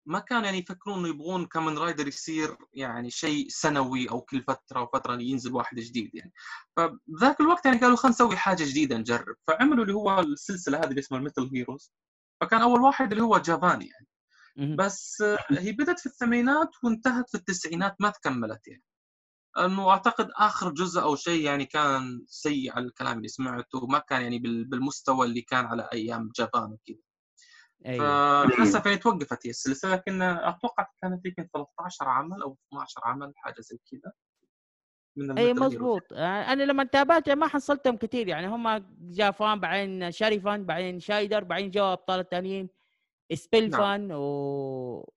ما كان يعني يفكرون إنه يبغون Kamen Rider يصير يعني شيء سنوي أو كل فترة وفتره ينزل واحد جديد يعني. فذاك الوقت يعني قالوا خلينا نسوي حاجة جديدة نجرب. فعملوا اللي هو السلسلة هذه اللي اسمها الميتال هيروز فكان أول واحد اللي هو جافاني يعني. بس هي بدأت في الثمانينات وانتهت في التسعينات ما تكملت يعني. انه أعتقد آخر جزء أو شيء يعني كان سيء على الكلام اللي سمعته ما كان يعني بالمستوى اللي كان على أيام جابان وكذا. أيوة. فللاسف يعني توقفت هي السلسلة لكن أتوقع كانت يمكن 13 عمل أو 12 عمل حاجة زي كذا. أي مضبوط. أنا لما تابعت ما حصلتهم كثير يعني هم Gavan بعدين Sharivan بعدين Shaider بعدين جو أبطال الثانيين Spielban نعم. و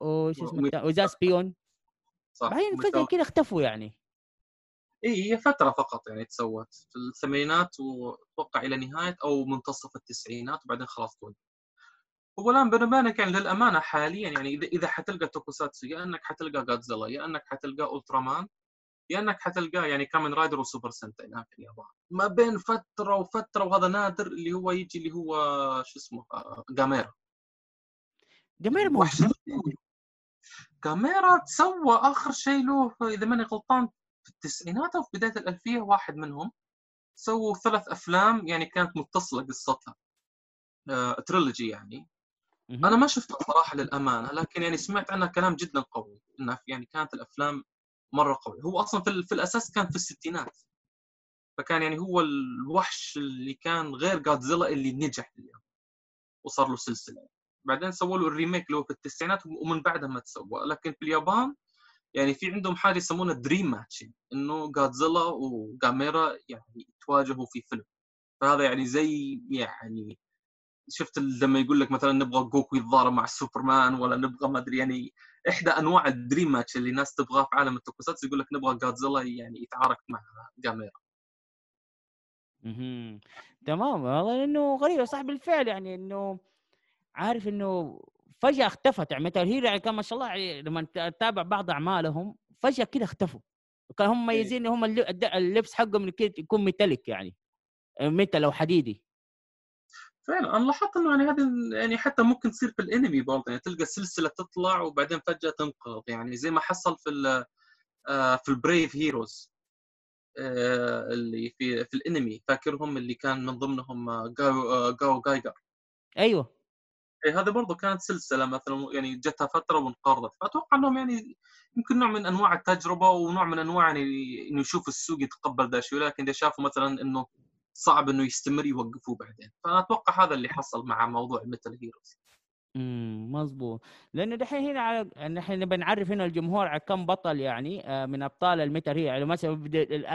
وش اسمه و Jaspion صح. بعدين فجأة كذا اختفوا يعني. اي هي فترة فقط يعني تسوت في الثمانينات وأتوقع إلى نهاية أو منتصف التسعينات وبعدين خلاص توقف هو الآن بيني وبينك يعني للأمانة حاليا يعني إذا إذا حتلقى توكوساتسو يا إنك حتلقى جودزيلا يا إنك حتلقى Ultraman يا إنك حتلقاه يعني Kamen Rider و Super Sentai هناك في اليابان ما بين فترة وفترة وهذا نادر اللي هو يجي اللي هو شو اسمه Gamera Gamera موجود Gamera تسوى آخر شيء له إذا ماني غلطان في التسعينات أو في بداية الألفية واحد منهم سووا ثلاث أفلام يعني كانت متصلة قصتها. آه، trilogy يعني. أنا ما شفتها صراحة للأمانة لكن يعني سمعت عنها كلام جدا قوي إنها يعني كانت الأفلام مرة قوي هو أصلا في, في الأساس كان في الستينات. فكان يعني هو الوحش اللي كان غير جادزيلا اللي نجح اليوم وصار له سلسلة. بعدين سووا له ال remake اللي هو في التسعينات ومن بعدها ما تسوى. لكن في اليابان يعني في عندهم حاجة يسمونها dream matching إنه جادزيلا وجاميرا يعني يتواجهوا في فيلم. فهذا يعني زي يعني شفت لما يقول لك مثلا نبغى جوكو يتضارب مع سوبرمان ولا نبغى ما أدري يعني إحدى أنواع ال dream match اللي الناس تبغاه في عالم التوكوساتسو يقول لك نبغى جادزيلا يعني يتعارك مع جاميرا أها تمام والله إنه غريبه صح بالفعل يعني إنه عارف إنه فجأة اختفت يعني metal hero يعني كان ما شاء الله يعني لما تتابع بعض أعمالهم فجأة كده اختفوا. وكان هم إيه. مميزين هم اللبس حقهم يكون metallic يعني metal أو حديدي. فعلا أنا لاحظت إنه يعني هذه يعني حتى ممكن تصير في الأنمي برضه يعني تلقى سلسلة تطلع وبعدين فجأة تنقرض يعني زي ما حصل في آه، في البريف هيروز آه، اللي في في الأنمي فاكرهم اللي كان من ضمنهم جاو جاو جايجر أيوه. إيه هذه برضه كانت سلسلة مثلا يعني جتها فترة وانقرضت. فأتوقع إنهم يعني يمكن نوع من أنواع التجربة ونوع من أنواع يعني إنه يشوف السوق يتقبل ذا الشيء ولكن إذا شافوا مثلا إنه صعب إنه يستمر يوقفوه بعدين. فانا أتوقع هذا اللي حصل مع موضوع metal heroes إمم مظبوط لأنه دحين هنا على نحن نبي نعرف هنا الجمهور على كم بطل يعني آه، من أبطال ال metal هي يعني مثلا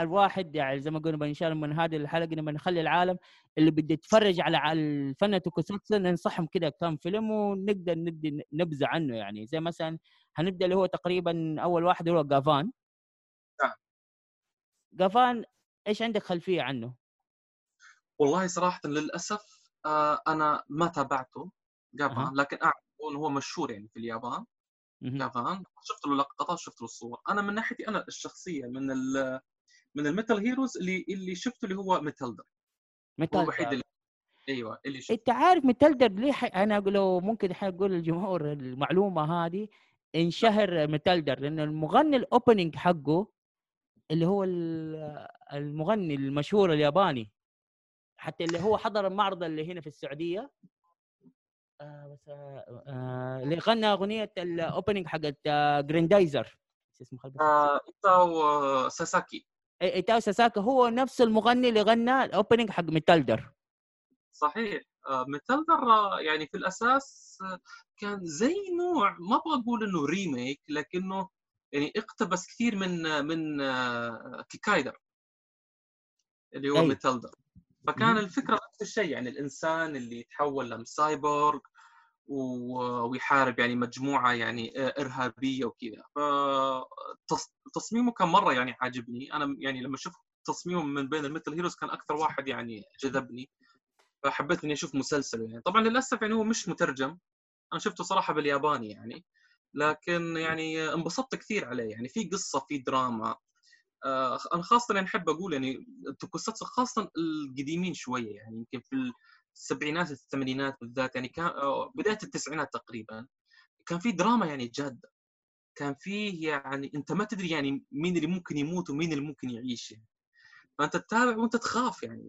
الواحد يعني زي ما قلنا ان شاء الله من هذه الحلقة نبي نخلي العالم اللي بده يتفرج على الفن توكوساتسو ننصحهم كده كم فيلم ونقدر ندي نبذة عنه يعني زي مثلا هنبدأ اللي هو تقريبا أول واحد هو جافان نعم. جافان إيش عندك خلفية عنه؟ والله صراحة للأسف آه، أنا ما تابعته. جافان لكن أعرف انه هو مشهور يعني في اليابان. جافان شفت له لقطات شفت له الصور. أنا من ناحيتي أنا الشخصية من ال من ال metal heroes اللي اللي شفته اللي هو ميتالدر هو metal الوحيد اللي أيوه اللي شفته. أنت عارف متلدر ليه ح... أنا أقول لو ممكن الحين أقول للجمهور المعلومة هذه انشهر متلدر لأن المغني ال opening حقه اللي هو ال- المغني المشهور الياباني حتى اللي هو حضر المعرض اللي هنا في السعودية. آه بس آه آه اللي غنى أغنية ال opening حقت آه جريندايزر. اسمه. آه إيتاو آه، ساساكي. إيتاو ساساكا هو نفس المغني اللي غنى ال opening حق متلدر صحيح. ميتالدر يعني في الأساس كان زي نوع ما أبغى أقول إنه remake لكنه يعني اقتبس كثير من من كيكايدر اللي هو أي. ميتالدر فكان. الفكرة نفس الشيء يعني الإنسان اللي يتحول لسايبورغ ويحارب يعني مجموعة يعني إرهابية وكذا. فتصميمه كان مرة يعني عاجبني. أنا يعني لما شفت تصميمه من بين ال metal heroes كان أكثر واحد يعني جذبني. فحبيت إني أشوف مسلسله يعني. طبعا للأسف يعني هو مش مترجم. أنا شفته صراحة بالياباني يعني. لكن يعني انبسطت كثير عليه. يعني في قصة في دراما. أنا خاصة يعني أحب أقول يعني التوكوساتسو خاصة القديمين شوية يعني يمكن في السبعينات الثمانينات بالذات يعني كان آه، بداية التسعينات تقريبا كان في دراما يعني جادة كان فيه يعني أنت ما تدري يعني مين اللي ممكن يموت ومين اللي ممكن يعيش يعني. فأنت تتابع وأنت تخاف يعني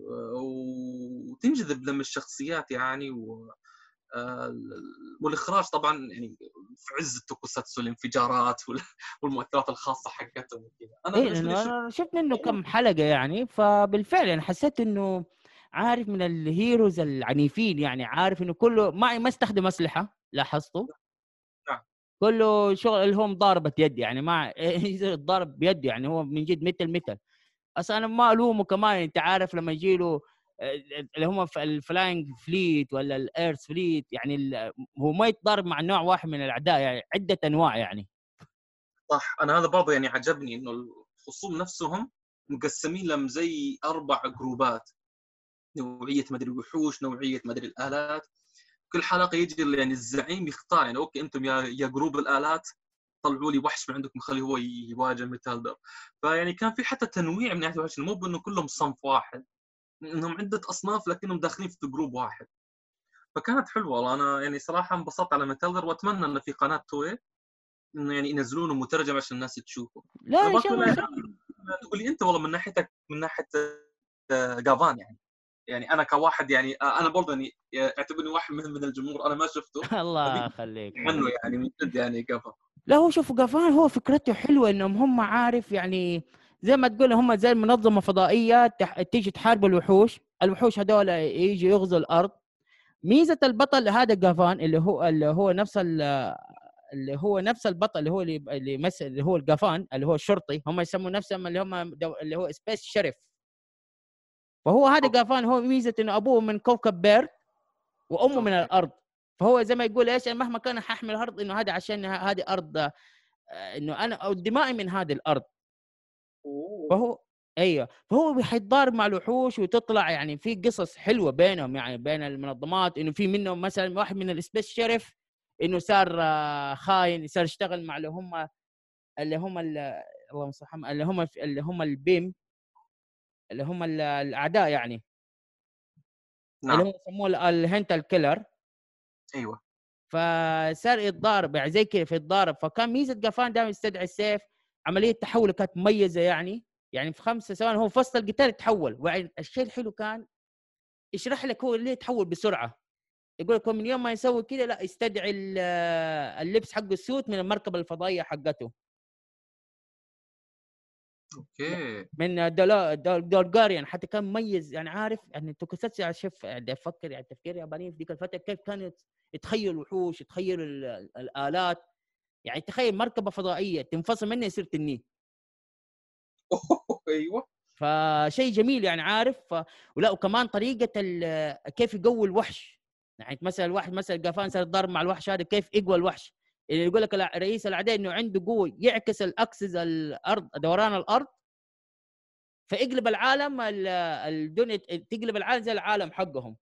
وتنجذب لما الشخصيات يعني و آه، والإخراج طبعا يعني في عز التوكوساتسو الانفجارات وال- والمؤثرات الخاصة حقتهم وكذا. أنا شفت أنا شفت منه كم حلقة يعني فبالفعل يعني حسيت إنه عارف من الهيروز العنيفين يعني عارف إنه كله ما ما استخدم أسلحة لاحظته نعم. كله شغل اللي هو مضاربه يد يعني ما الضرب بيد يعني هو من جد مثل مثل. أصلا أنا ما ألومه كمان أنت عارف لما يجي له اللي هم ال flying fleet ولا ال earth fleet يعني هو ما يتضارب مع نوع واحد من الأعداء يعني عدة أنواع يعني. صح. أنا هذا برضه يعني عجبني إنه الخصوم نفسهم مقسمين لهم زي أربع جروبات. نوعية مدري وحوش نوعية مدري الآلات. كل حلقة يجي يعني الزعيم يختار يعني okay أنتم يا يا group الآلات طلعوا لي وحش من عندكم خليه هو يواجه ميتالدر فيعني كان في حتى تنويع من ناحية الوحش مو بأنه كلهم صنف واحد. إنهم عدة أصناف لكنهم داخلين في group واحد. فكانت حلوة والله. أنا يعني صراحة انبسطت على ميتالدر وأتمنى انه في قناة توي إنه يعني ينزلونه مترجم عشان الناس تشوفه. لا إن شاء تقول الله. لي- تقول لي أنت والله من ناحيتك من ناحية آه، جافان يعني. يعني أنا كواحد يعني آه، أنا برضه يعني اعتبرني واحد من من الجمهور. أنا ما شفته. الله يخليك. عنه يعني من جد يعني جافان. لا هو شوفوا قفان هو فكرته حلوة إنهم هم عارف يعني زي ما تقول هم زي منظمه فضائيه. تيجي تحارب الوحوش الوحوش هذول يجي يغزوا الأرض ميزة البطل هذا قفان اللي هو اللي هو نفس ال... اللي هو نفس البطل اللي هو اللي اللي يمثل اللي هو القفان اللي هو الشرطي هم يسموا نفسهم اللي هم. اللي هو space sheriff فهو هذا. قفان هو ميزة إنه أبوه من كوكب بيرد وأمه من. الأرض فهو زي ما يقول إيش مهما كان ححمل الأرض إنه هذا عشان هذه أرض آه، إنه أنا دمائي من هذه الأرض فهو أيوه فهو حيتضارب مع الوحوش وتطلع يعني في قصص حلوة بينهم يعني بين المنظمات إنه في منهم مثلا واحد من ال space sheriff إنه صار آه، خاين صار يشتغل مع اللي هم اللي هم ال- اللهم صل اللي هم اللي هم البيم اللي هم ال- الأعداء يعني. اللي نعم. هو يسموه ال- الـ hunter killer أيوه. فصار يتضارب يعني زي كذا فيتضارب فكان ميزة قفان دائما يستدعي السيف عملية تحوله كانت مميزة يعني يعني في خمسة ثواني هو وسط القتال يتحول والشيء الحلو كان يشرح لك هو ليه يتحول بسرعة. يقول لك من يوم ما يسوي كذا لا يستدعي ال- اللبس حق السوت من المركبة الفضائية حقته. أوكي. من دولجاريان حتى كان مميز يعني عارف يعني توكوساتسو شوف يعني أفكر يعني تفكير يابانيين في ذيك الفترة كيف كانوا يتخيل الوحوش يتخيل ال- الآلات. يعني تخيل مركبة فضائية تنفصل منها يصير تنين. أيوه. فشيء جميل يعني عارف؟ ف... ولا وكمان طريقة ال... كيف يقوي الوحش. يعني مثلا الواحد مثلا قفان صار ضارب مع الوحش هذا كيف يقوى الوحش؟ اللي يقول لك رئيس الأعداء إنه عنده قوة يعكس الأكسس الأرض دوران الأرض. فيقلب العالم ال- الدنيا تقلب العالم زي العالم حقهم.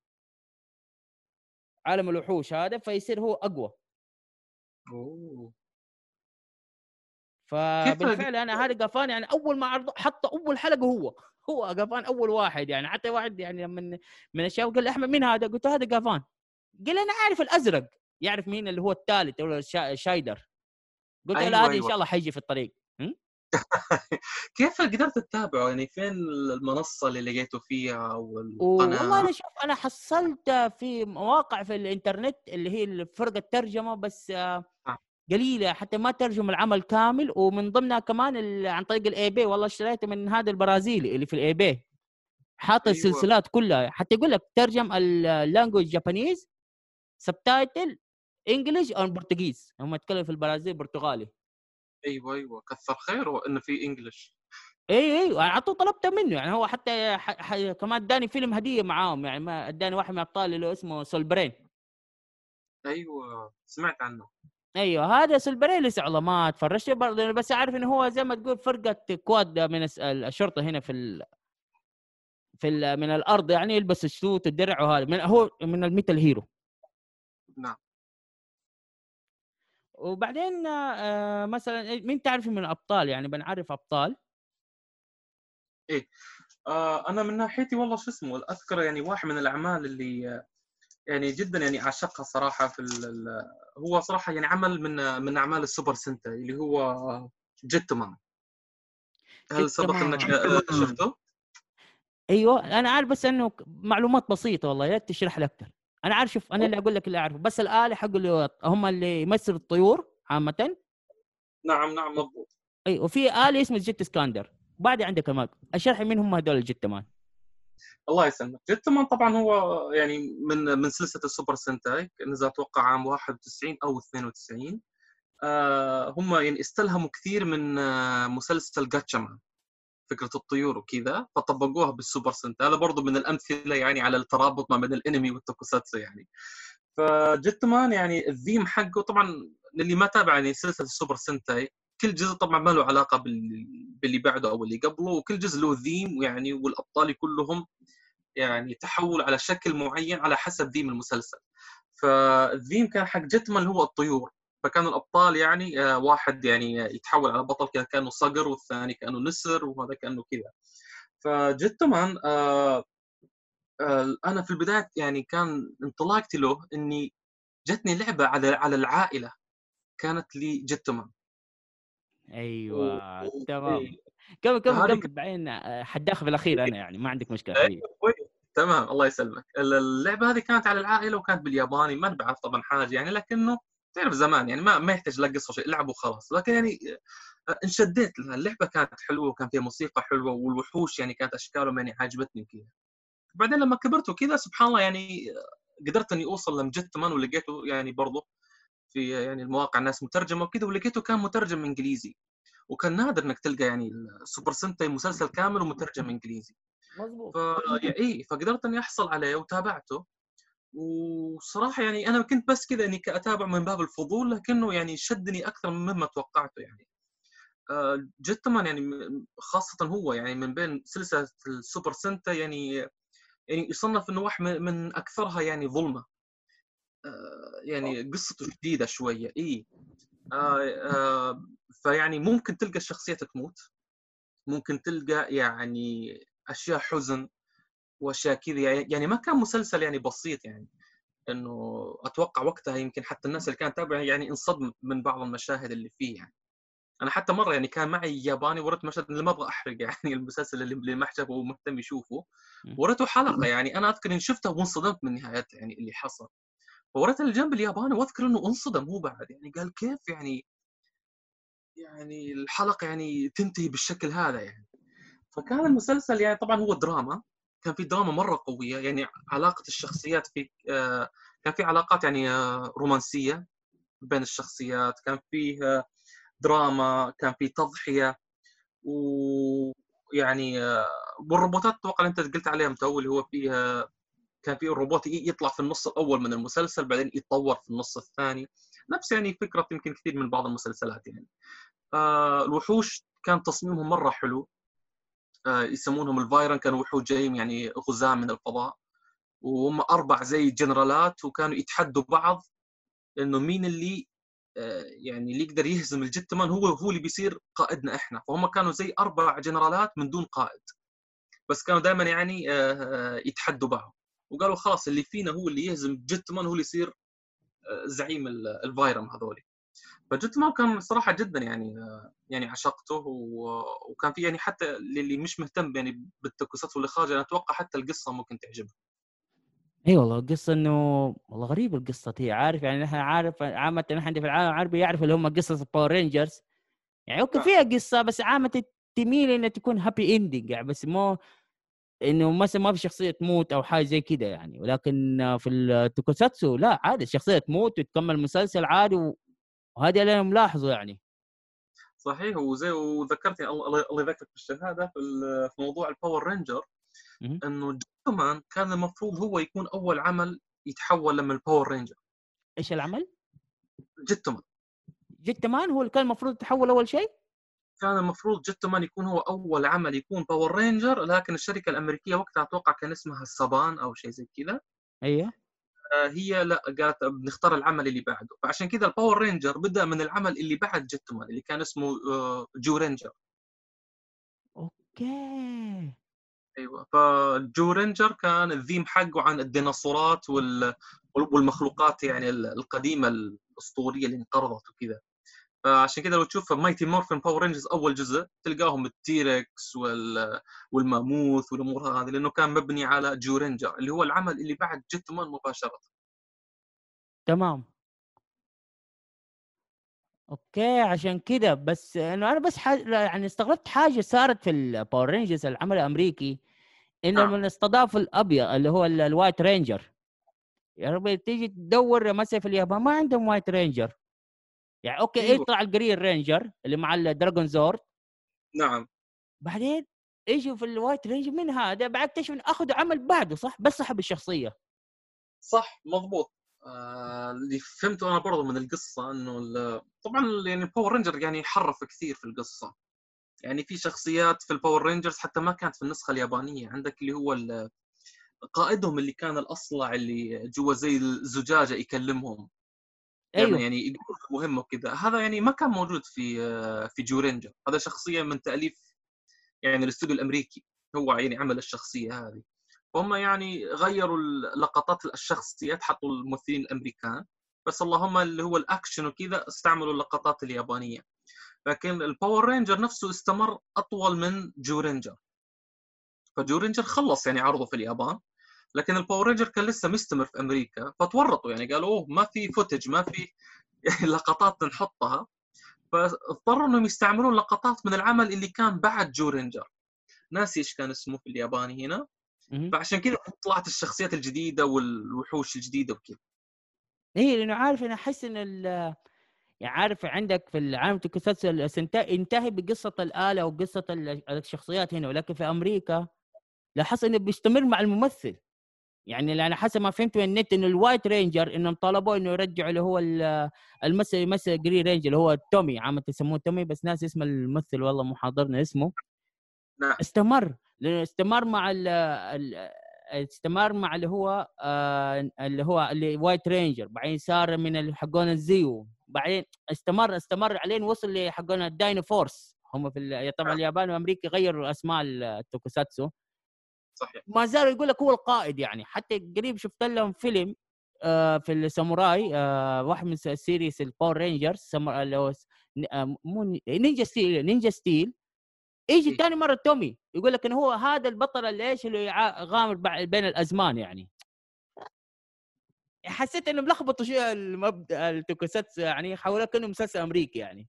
عالم الوحوش هذا فيصير هو أقوى. أوه. فبالفعل أنا هذا قفان يعني أول ما عرض حط أول حلقة هو هو قفان أول واحد يعني. حتى واحد يعني من من الشباب قال لي أحمد مين هذا؟ قلت له هذا قفان. قال أنا عارف الأزرق. يعرف مين اللي هو الثالث ولا شايدر. قلت له أيوة، هذا إن أيوة. شاء الله حيجي في الطريق. كيف قدرت تتابعه؟ يعني فين المنصة اللي لقيته فيها أو والله القناه أنا شوف أنا حصلت في مواقع في الإنترنت اللي هي فرقه ترجمه بس آه. قليلة حتى ما ترجم العمل كامل ومن ضمنها كمان عن طريق ال eBay والله اشتريته من هذا البرازيلي اللي في ال eBay حاط أيوة. السلسلات كلها. حتى يقول لك ترجم ال language Japanese subtitle English أو Portuguese هم يتكلموا في البرازيل برتغالي أيوه أيوه. كثر خيره إنه في English اي اي على طول طلبته منه. يعني هو حتى ح... ح... كمان اداني فيلم هدية معاهم. يعني ما اداني واحد من الأبطال اللي اسمه سولبرين أيوه. سمعت عنه. أيوه هذا سولبرين لسه ما تفرجت برضه بس عارف إنه هو زي ما تقول فرقة squad من الشرطة هنا في ال... في ال... من الأرض يعني يلبس ال suit الدرع وهذا من هو من ال Metal Hero. نعم. وبعدين آه مثلا مين تعرف من الأبطال؟ يعني بنعرف أبطال. آه أنا من ناحيتي والله شو اسمه اذكر يعني واحد من الأعمال اللي آه، يعني جدا يعني عشقها صراحة في هو صراحة يعني عمل من من أعمال السوبر سنتاي اللي هو جتمان. هل سبق. أنك آه، شفته؟ أيوه أنا عارف بس إنه معلومات بسيطة والله يا تشرح لي أكثر. أنا عارف شوف أنا اللي أقول لك اللي أعرفه. بس الآلة حق اللي هم اللي يمثلوا الطيور عامة. نعم نعم مضبوط. اي وفي آلة اسمه جيت سكاندر بعد عندك لي مين هم هذول الجيت مان الله يسلمك. جيتمان طبعا هو يعني من من سلسلة السوبر سنتاي نزل أتوقع عام 91 أو 92 آه هم يعني استلهموا كثير من آه مسلسل جاتشامان فكرة الطيور وكذا فطبقوها بالسوبر سنتاي هذا برضو من الأمثلة يعني على الترابط ما بين الأنمي والتوكوساتسو يعني. فجيتمان يعني الذيم حقه طبعا للي ما تابع يعني سلسلة السوبر سنتاي كل جزء طبعا ما له علاقة بال- باللي بعده أو اللي قبله وكل جزء له ذيم يعني والأبطال كلهم يعني تحول على شكل معين على حسب ذيم المسلسل. فالذيم كان حق جيتمان اللي هو الطيور. فكانوا الأبطال يعني آه، واحد يعني يتحول على بطل كذا كانه صقر والثاني كانه نسر وهذا كانه كذا. فجيتمان آه آه أنا في البداية يعني كان انطلاقتي له إني جتني لعبة على على العائلة كانت لي جيتمان أيوه تمام. إيه. كم كم هذه كم بعدين آه، حداخل في الأخير أنا يعني ما عندك مشكلة أيوة،. تمام الله يسلمك. اللعبة هذه كانت على العائلة وكانت بالياباني ما بعرف طبعا حاجة يعني لكنه تعرف زمان يعني ما ما يحتاج لا قصة شيء لعب وخلاص. لكن يعني آه، انشديت لها. اللعبة كانت حلوة وكان فيها موسيقى حلوة والوحوش يعني كانت أشكالهم يعني عجبتني وكذا بعدين لما كبرت وكذا سبحان الله يعني آه، قدرت إني أوصل لمجد ولقيته يعني برضه في يعني المواقع الناس مترجمة وكذا ولقيته كان مترجم إنجليزي. وكان نادر إنك تلقى يعني السوبر سنتاي مسلسل كامل ومترجم إنجليزي. مظبوط. ف اي فقدرت إني أحصل عليه وتابعته. وصراحة يعني أنا كنت بس كذا إني اتابع من باب الفضول لكنه يعني شدني أكثر مما توقعته يعني. آه، جيتمان يعني م- خاصة هو يعني من بين سلسلة السوبر سنتاي يعني يعني يصنف إنه واحد من- أكثرها يعني ظلمة. يعني قصته شديده شوية. إي. آه، آه، فيعني ممكن تلقى الشخصية تموت. ممكن تلقى يعني أشياء حزن وأشياء كذا. يعني ما كان مسلسل يعني بسيط يعني. إنه أتوقع وقتها يمكن حتى الناس اللي كانت تتابع يعني انصدمت من بعض المشاهد اللي فيه يعني. أنا حتى مرة يعني كان معي ياباني وريت مشهد اللي ما أبغى أحرق يعني المسلسل اللي ما حجبه ومهتم يشوفه. وريته حلقة يعني. أنا أذكر اني شفتها وانصدمت من نهايتها يعني اللي حصل. فوريته الجنب الياباني واذكر إنه انصدم هو بعد يعني قال كيف يعني يعني الحلقة يعني تنتهي بالشكل هذا يعني. فكان المسلسل يعني طبعا هو دراما كان في دراما مرة قوية يعني علاقة الشخصيات في آه، كان في علاقات يعني آه، رومانسية بين الشخصيات كان فيه دراما كان في تضحية ويعني آه، والروبوتات أتوقع أنت قلت عليها تو اللي هو فيها كان في الروبوت يطلع في النص الأول من المسلسل بعدين يتطور في النص الثاني. نفس يعني فكرة يمكن كثير من بعض المسلسلات يعني. آه الوحوش كان تصميمهم مرة حلو. آه يسمونهم الفايرم كانوا وحوش جايين يعني غزاة من الفضاء. وهم أربع زي جنرالات وكانوا يتحدوا بعض إنه مين اللي آه يعني اللي يقدر يهزم الجتمان هو هو اللي بيصير قائدنا إحنا. فهم كانوا زي أربع جنرالات من دون قائد. بس كانوا دائما يعني يتحدوا بعض. وقالوا خلاص اللي فينا هو اللي يهزم جتمان هو اللي يصير آه، زعيم الفايرم هذولي. فجتمان كان صراحة جدا يعني يعني عشقته وكان في يعني حتى للي مش مهتم يعني بالتوكوساتسو اللي خارج أنا أتوقع حتى القصة ممكن تعجبه. إي والله القصة إنه والله غريبه القصة هي عارف يعني نحن عارف عامة نحن في العالم العربي يعرف اللي هم قصص الباور رينجرز يعني okay فيها قصة بس عامة تميل إنها تكون happy ending يعني بس مو إنه مثلا ما في شخصية تموت أو حاجة زي كده يعني. ولكن في التوكوساتسو لا عادي الشخصيه تموت وتكمل المسلسل عادي وهذا اللي أنا ملاحظه يعني. صحيح وزي وذكرتني الله يذكرك بالشهاده في موضوع الباور رينجر إنه جتمان كان المفروض هو يكون أول عمل يتحول لما الباور رينجر إيش العمل؟ جتمان جتمان هو اللي كان المفروض يتحول أول شيء؟ كان المفروض جتمان يكون هو أول عمل يكون باور رينجر لكن الشركة الأمريكية وقتها أتوقع كان اسمها السبان أو شيء زي كذا. أيوه. آه، هي لا قالت بنختار العمل اللي بعده. فعشان كذا الباور رينجر بدأ من العمل اللي بعد جتمان اللي كان اسمه آه، جو رينجر. أوكي. أيوه. فجو رينجر كان الذيم حقه عن الديناصورات والمخلوقات يعني القديمة الأسطورية اللي انقرضت وكذا. فعشان كذا لو تشوف مايتي مورفن باور رينجرز أول جزء تلقاهم ال T-Rex وال... والماموث والأمور هذه لأنه كان مبني على جو رينجر اللي هو العمل اللي بعد جيتمان مباشرة. تمام. okay عشان كده بس إنه أنا بس حاج... يعني استغربت حاجة صارت في الباور رينجرز العمل الأمريكي إنه نعم. من استضاف الأبيض اللي هو ال White Ranger. يا ربي تيجي تدور مثلا في اليابان ما عندهم White Ranger. يعني okay أيوه. يطلع ال Green Ranger اللي مع ال Dragonzord نعم. بعدين يجوا في ال White Ranger من هذا بعد اكتشف اخذوا عمل بعده صح؟ بس سحب الشخصية. صح مضبوط. آه اللي فهمته أنا برضه من القصة إنه طبعا يعني الباور رينجر يعني حرف كثير في القصة. يعني في شخصيات في ال Power Rangers حتى ما كانت في النسخة اليابانية. عندك اللي هو قائدهم اللي كان الأصلع اللي جوا زي الزجاجه يكلمهم. أيوه. يعني مهمة وكذا. هذا يعني ما كان موجود في في جورينجر هذا شخصية من تأليف يعني الاستوديو الأمريكي. هو يعني عمل الشخصية هذه. هم يعني غيروا لقطات الشخصيات حطوا الممثلين الأمريكان. بس اللهم اللي هو الأكشن وكذا استعملوا اللقطات اليابانية. لكن ال Power Ranger نفسه استمر أطول من جو رينجر فجو رينجر خلص يعني عرضه في اليابان. لكن ال Power Ranger كان لسه مستمر في أمريكا فتورطوا يعني قالوا أوه ما في footage ما في لقطات نحطها. فاضطروا إنهم يستعملون لقطات من العمل اللي كان بعد جو رينجر. ناسي إيش كان اسمه في الياباني هنا. فعشان كذا طلعت الشخصيات الجديدة والوحوش الجديدة وكذا. إيه لأنه عارف أنا أحس إن يعني عارف عندك في العالم التسلسل ينتهي بقصة الآلة أو قصه الشخصيات هنا ولكن في أمريكا لاحظت إنه بيستمر مع الممثل. يعني أنا حسب ما فهمت من النت إنه ال White Ranger إنهم طلبوا إنه يرجعوا اللي هو الممثل يمثل Green Ranger اللي هو تومي عامة يسموه تومي بس ناسي اسم الممثل والله مو حاضرنا اسمه. نعم. استمر لأنه استمر مع ال استمر مع اللي هو آه اللي هو اللي White Ranger بعدين صار من حقون ال Zeo بعدين استمر استمر إلين وصل لحقون ال Dino Force هم في طبعا نعم. اليابان وأمريكا غيروا أسماء التوكوساتسو صحيح. ما زال يقول لك هو القائد يعني. حتى قريب شفت لهم فيلم آه في الساموراي آه واحد من series ال Power Rangers اللي هو آه، مو Ninja Steel Ninja Steel. يجي ثاني مرة تومي يقول لك انه هو هذا البطل اللي إيش اللي غامر بين الأزمان يعني. حسيت إنه ملخبطوا شوية المبدأ التوكوساتسو يعني حولوه كأنه مسلسل أمريكي يعني.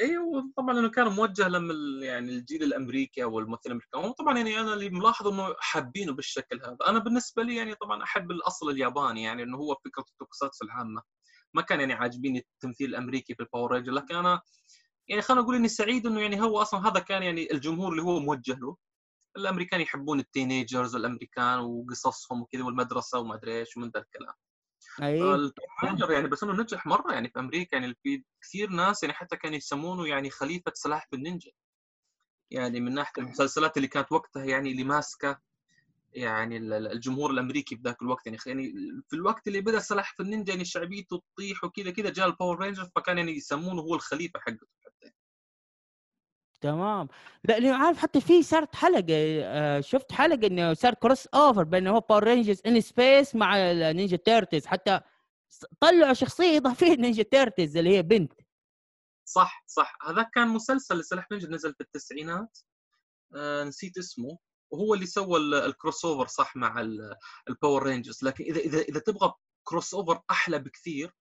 أيوه طبعا لأنه كان موجه لما يعني الجيل الأمريكي أو الممثلين الامريكان طبعا يعني أنا اللي ملاحظ إنه حابينه بالشكل هذا. أنا بالنسبة لي يعني طبعا أحب الأصل الياباني يعني إنه هو فكرة التوكساتسو العامة. ما كان يعني عاجبيني التمثيل الأمريكي في ال Power Ranger لكن أنا يعني خلينا نقول إني سعيد إنه يعني هو أصلا هذا كان يعني الجمهور اللي هو موجه له. الأمريكان يحبون ال teenagers الأمريكان وقصصهم وكذا والمدرسة وما أدري إيش ومن ذا الكلام. اي يعني بس انه نجح مرة يعني في أمريكا يعني في كثير ناس يعني حتى كانوا يسمونه يعني خليفة سلاحف النينجا. يعني من ناحية المسلسلات اللي كانت وقتها يعني اللي ماسكة يعني الجمهور الأمريكي بذاك الوقت. يعني يعني في الوقت اللي بدأ سلاحف النينجا يعني شعبيته تطيح وكذا كذا جاء ال Power Ranger فكان يعني يسمونه هو الخليفة حتى تمام. لا لأنه عارف حتى في صارت حلقة آه، شفت حلقة إنه صار crossover بين هو Power Rangers in Space مع ال Ninja Turtles حتى طلعوا شخصية إضافية Ninja Turtles اللي هي بنت. صح صح. هذا كان مسلسل لسلاحف النينجا نزل في التسعينات. آه نسيت اسمه. وهو اللي سوى ال crossover صح مع ال Power Rangers لكن إذا إذا إذا تبغى crossover أحلى بكثير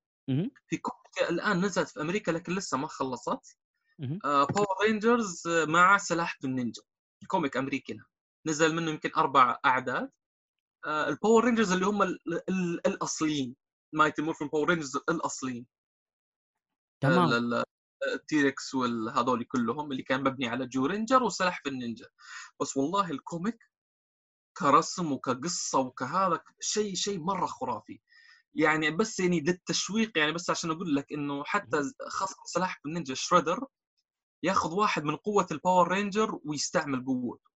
في comic الآن نزلت في أمريكا لكن لسه ما خلصت. Power Rangers مع سلاحف النينجا. comic أمريكي نزل منه يمكن أربع أعداد. آه ال Power Rangers اللي هم الأصليين. Mighty Morphin Power Rangers الأصليين. تمام. ال T-Rex والهذول كلهم اللي كان مبني على جو رينجر وسلاحف النينجا. بس والله ال comic كرسم وكقصة وكهذا شيء شيء مرة خرافي. يعني بس يعني للتشويق يعني بس عشان أقول لك إنه حتى خاصة سلاحف النينجا Shredder ياخذ واحد من قوة ال Power Ranger ويستعمل قوته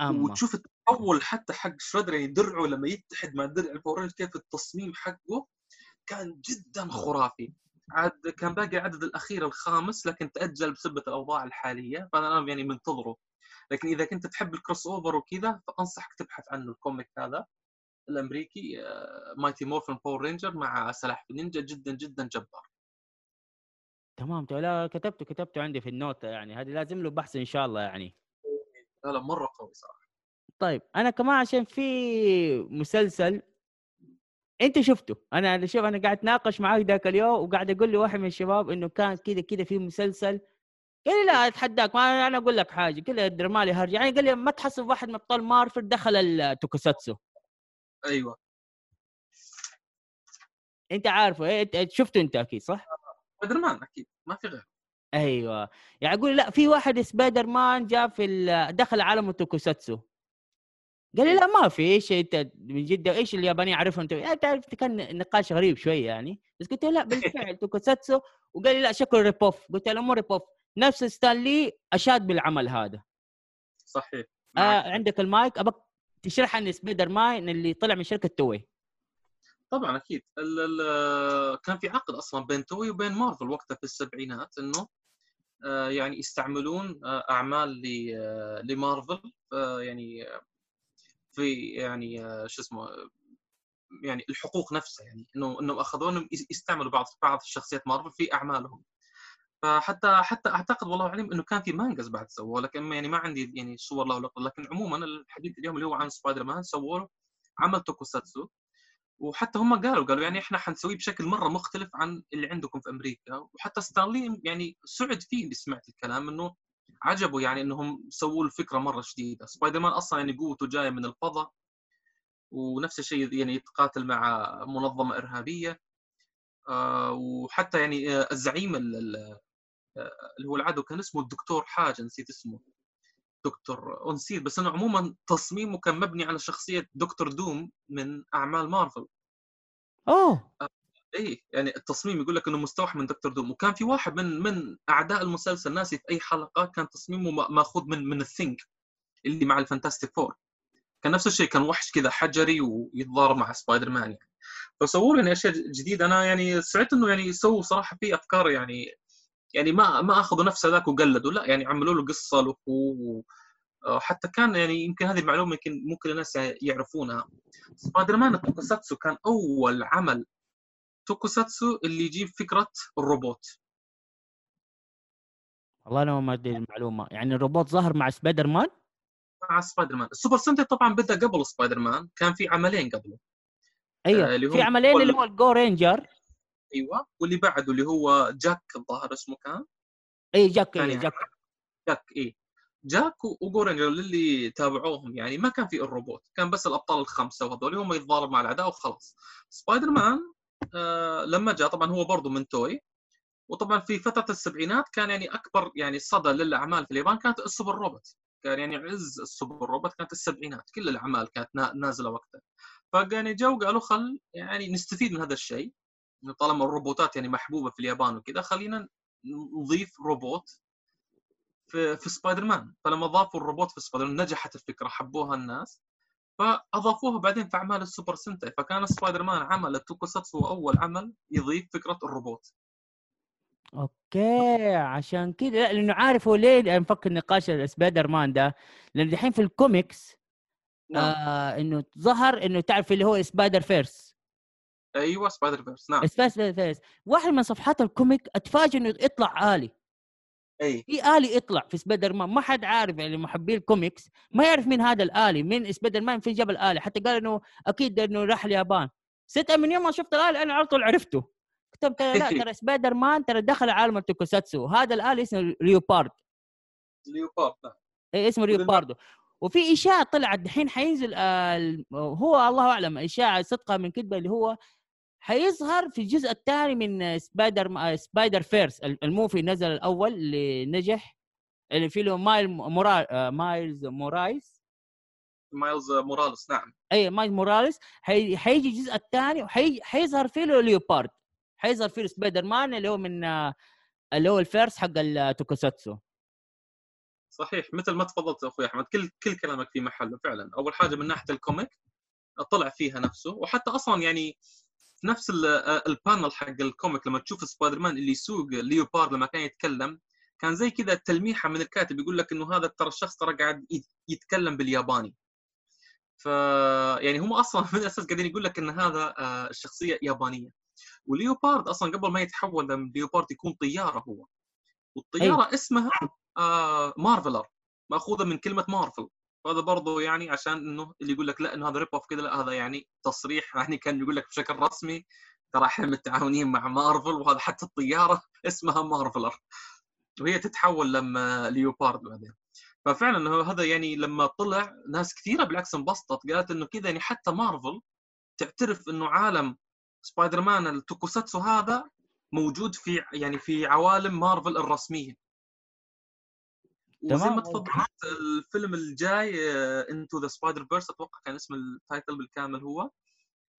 أما. وتشوف التحول حتى حق Shredder يعني درعه لما يتحد مع درع ال Power Ranger كيف التصميم حقه كان جدا خرافي. عاد كان باقي العدد الأخير الخامس لكن تأجل بسبب الأوضاع الحالية. فأنا يعني منتظره. لكن إذا كنت تحب ال crossover وكذا فأنصحك تبحث عنه ال comic هذا الأمريكي Mighty Morphin Power Ranger مع سلاحف النينجا جدا جدا جبار. تمام. لا كتبته كتبته عندي في ال note يعني. هذه لازم له بحث إن شاء الله يعني. لا لا مرة قوي صراحة. طيب أنا كمان عشان في مسلسل أنت شفته. أنا شوف أنا قاعد أتناقش معاك ذاك اليوم وقاعد أقول لواحد من الشباب إنه كان كذا كذا في مسلسل. قال لي لا أتحداك ما أنا أقول لك حاجة. كذا درمالي هرج. يعني قال لي ما تحسب واحد من أبطال مارفل دخل التوكوساتسو أيوه. أنت عارفه إيه؟ شفته أنت أكيد صح؟ سبايدر مان أكيد ما في غير أيوه. يعني أقول لا في واحد سبايدر مان جاء في دخل عالم التوكوساتسو. قال لي لا ما في إيش إنت من جدك إيش الياباني عارفهم انت يعني تعرف كان نقاش غريب شوية يعني. بس قلت له لا بالفعل توكوساتسو. وقال لي لا شكله rip-off قلت له مو rip-off نفس Stan Lee أشاد بالعمل هذا. صحيح آه عندك المايك أبغى تشرح عن سبايدر مان اللي طلع من شركة Toei. طبعا أكيد. ال ال كان في عقد أصلا بين Toei وبين مارفل وقتها في السبعينات إنه آه، يعني يستعملون آه، أعمال آه، لمارفل يعني في يعني شو اسمه يعني الحقوق نفسها يعني إنه انه اخذوهم يستعملوا بعض بعض الشخصيات مارفل في أعمالهم. فحتى حتى أعتقد والله اعلم إنه كان في مانجز بعد سووه لكن يعني ما عندي يعني صور له لكن عموما الحديث اليوم اللي هو عن سبايدر مان سووا عمل توكوساتسو وحتى هم قالوا قالوا يعني إحنا حنسويه بشكل مرة مختلف عن اللي عندكم في أمريكا. وحتى ستان لي يعني سعد فيه اللي سمعت الكلام إنه عجبه يعني إنهم سووا الفكرة مرة جديدة. سبايدر مان أصلا يعني قوته جاية من الفضاء ونفس الشيء يعني يتقاتل مع منظمة إرهابية. آه وحتى يعني آه الزعيم اللي هو العدو كان اسمه الدكتور حاجة نسيت اسمه. دكتور نسيت بس انه عموما تصميمه كان مبني على شخصية دكتور دوم من أعمال مارفل. أوه! إيه يعني التصميم يقول لك إنه مستوحى من دكتور دوم. وكان في واحد من من أعداء المسلسل ناسي في أي حلقة كان تصميمه ماخوذ من من الثينج اللي مع الفانتاستيك فور. كان نفس الشيء كان وحش كذا حجري ويتضارب مع سبايدر مان يعني. فسووا يعني أشياء جديدة. أنا يعني سعدت إنه يعني يسووا صراحة في أفكار يعني يعني ما ما أخذوا نفس هذاك وقلدوا لا يعني عملوا له قصة له حتى كان يعني يمكن هذه المعلومة يمكن ممكن الناس يعرفونها. سبايدر مان توكوساتسو كان أول عمل توكوساتسو اللي يجيب فكرة الروبوت. والله أنا ما أدري المعلومة. يعني الروبوت ظهر مع سبايدر مان مع سبايدر مان السوبر سنتاي طبعا بدأ قبل سبايدر مان كان في عملين قبله. أيوه هو في عملين اللي ال- هو الجورينجر. أيوه. واللي بعده اللي هو جاك الظاهر اسمه كان. اي جاك ثاني اي جاك. جاك اي جاك و- وجورينجر للي تابعوهم يعني ما كان في الروبوت كان بس الأبطال الخمسة وهذول هم يتضارب مع الأعداء وخلاص. سبايدر مان آه لما جاء طبعا هو برضه من توي. وطبعا في فترة السبعينات كان يعني أكبر يعني صدى للأعمال في اليابان كانت ال super robot. كان يعني عز ال super robot كانت السبعينات كل الأعمال كانت نا- نازلة وقتها. فيعني جو قالوا خل يعني نستفيد من هذا الشيء. طالما الروبوتات يعني محبوبة في اليابان وكذا خلينا نضيف روبوت في في سبايدر مان فلما ضافوا الروبوت في سبايدر مان نجحت الفكرة حبوها الناس فأضافوها بعدين في أعمال السوبر سنتاي فكان سبايدر مان عمل التوكوساتسو أول عمل يضيف فكرة الروبوت. okay عشان كذا لا لأنه عارف هو ليه أنا مفكر نقاش سبايدر مان ده؟ لأن دحين في الكوميكس نعم. آه إنه ظهر إنه تعرف اللي هو سبايدر فيرس. أيوه سبايدر فيرس نعم. سبايدر فيرس واحد من صفحات ال comic أتفاجئ إنه يطلع آلي. أي. في آلي يطلع في سبايدر مان ما حد عارف يعني محبي الكوميكس ما يعرف مين هذا الآلي مين سبايدر مان في جاب الآلي. حتى قال إنه أكيد إنه راح اليابان. ست من يوم ما شفت الآلي أنا على طول عرفته. كتبت لا ترى سبايدر مان ترى دخل عالم التوكوساتسو. هذا الآلي اسمه ليوبارد نعم. إيه اسمه ريوباردو وفي إشاعة طلعت دحين حينزل آه، هو الله أعلم إشاعة صدقها من كذبه اللي هو حيظهر في الجزء الثاني من سبايدر سبايدر فيرس ال- ال movie نزل الأول اللي نجح اللي فيه له مايل مورا آه، مايلز مورايز مايلز موراليس نعم. اي مايلز موراليس. حي... حيجي الجزء الثاني وحي... حيظهر فيه له ليوبارد. حيظهر فيه سبايدر مان اللي هو من آه، اللي هو ال verse حق التوكوساتسو صحيح مثل ما تفضلت يا أخوي أحمد كل كل كلامك في محله فعلا. أول حاجة من ناحية ال comic طلع فيها نفسه وحتى أصلا يعني نفس ال- ال panel حق ال comic لما تشوف سبايدر مان اللي يسوق ليوبارد لما كان يتكلم كان زي كذا تلميحة من الكاتب يقول لك إنه هذا ترى الشخص ترى قاعد يت- يتكلم بالياباني. ف يعني هم أصلا من الأساس قاعدين يقول لك إن هذا آه، الشخصية يابانية. وليوبارد أصلا قبل ما يتحول من ليوبارد يكون طيارة هو. والطيارة اسمها آه مارفلر مأخوذة من كلمة مارفل. وهذا برضه يعني عشان إنه اللي يقول لك لا إنه هذا rip off كذا لا هذا يعني تصريح يعني كان يقول لك بشكل رسمي ترى إحنا متعاونين مع مارفل وهذا حتى الطيارة اسمها مارفلر وهي تتحول لما ليوبارد بعدين. ففعلا انه هذا يعني لما طلع ناس كثيرة بالعكس انبسطت قالت إنه كذا يعني حتى مارفل تعترف إنه عالم سبايدر مان التوكوساتسو هذا موجود في يعني في عوالم مارفل الرسمية. وزي. ما تفضلت الفيلم الجاي Into the Spider-Verse أتوقع كان اسم ال title بالكامل هو.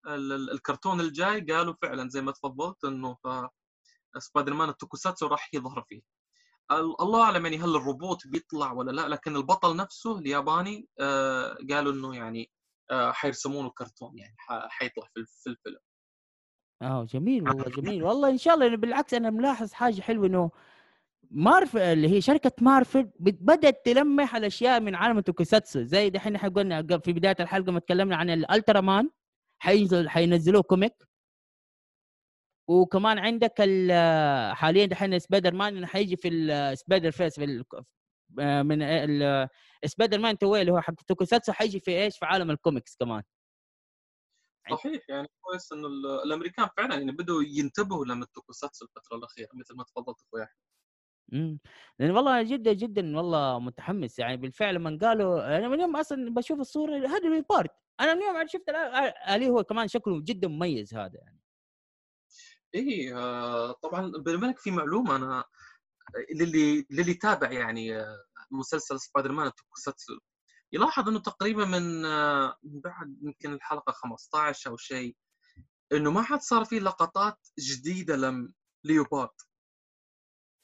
ال- ال- الكرتون الجاي قالوا فعلا زي ما تفضلت إنه ف- سبايدر مان التوكوساتسو راح يظهر فيه. ال- الله أعلم يعني هل الروبوت بيطلع ولا لا لكن البطل نفسه الياباني آه، قالوا إنه يعني آه، حيرسمونه كرتون يعني حيطلع في الفيلم. آه جميل والله جميل. والله إن شاء الله يعني بالعكس أنا ملاحظ حاجة حلوة إنه مارفل اللي هي شركة مارفل بدأت تلمح على اشياء من عالم التوكوساتسو زي دحين إحنا قلنا في بداية الحلقة ما تكلمنا عن الالترا مان حينزل حينزلوه comic. وكمان عندك ال- حاليا دحين سبايدر مان حيجي في السبايدر فيرس في آه، من سبايدر مان توي اللي هو حق توكوساتسو حيجي في إيش؟ في عالم الكوميكس كمان. صحيح يعني كويس إنه ال- الأمريكان فعلا يعني بدوا ينتبهوا لما التوكوساتسو الفترة الأخيرة مثل ما تفضلت أخوي أحمد. إمم لأن والله جدا جدا والله متحمس يعني بالفعل من قالوا أنا من يوم أصلا بشوف الصورة هذا ليوبارد أنا من يوم شفت عليه هو كمان شكله جدا مميز هذا يعني. إيه آه، طبعا بالملك في معلومة أنا للي للي تابع يعني آه، مسلسل سبايدر مان يلاحظ إنه تقريبا من آه، بعد يمكن الحلقة 15 أو شيء إنه ما حد صار في لقطات جديدة لم ليوبارد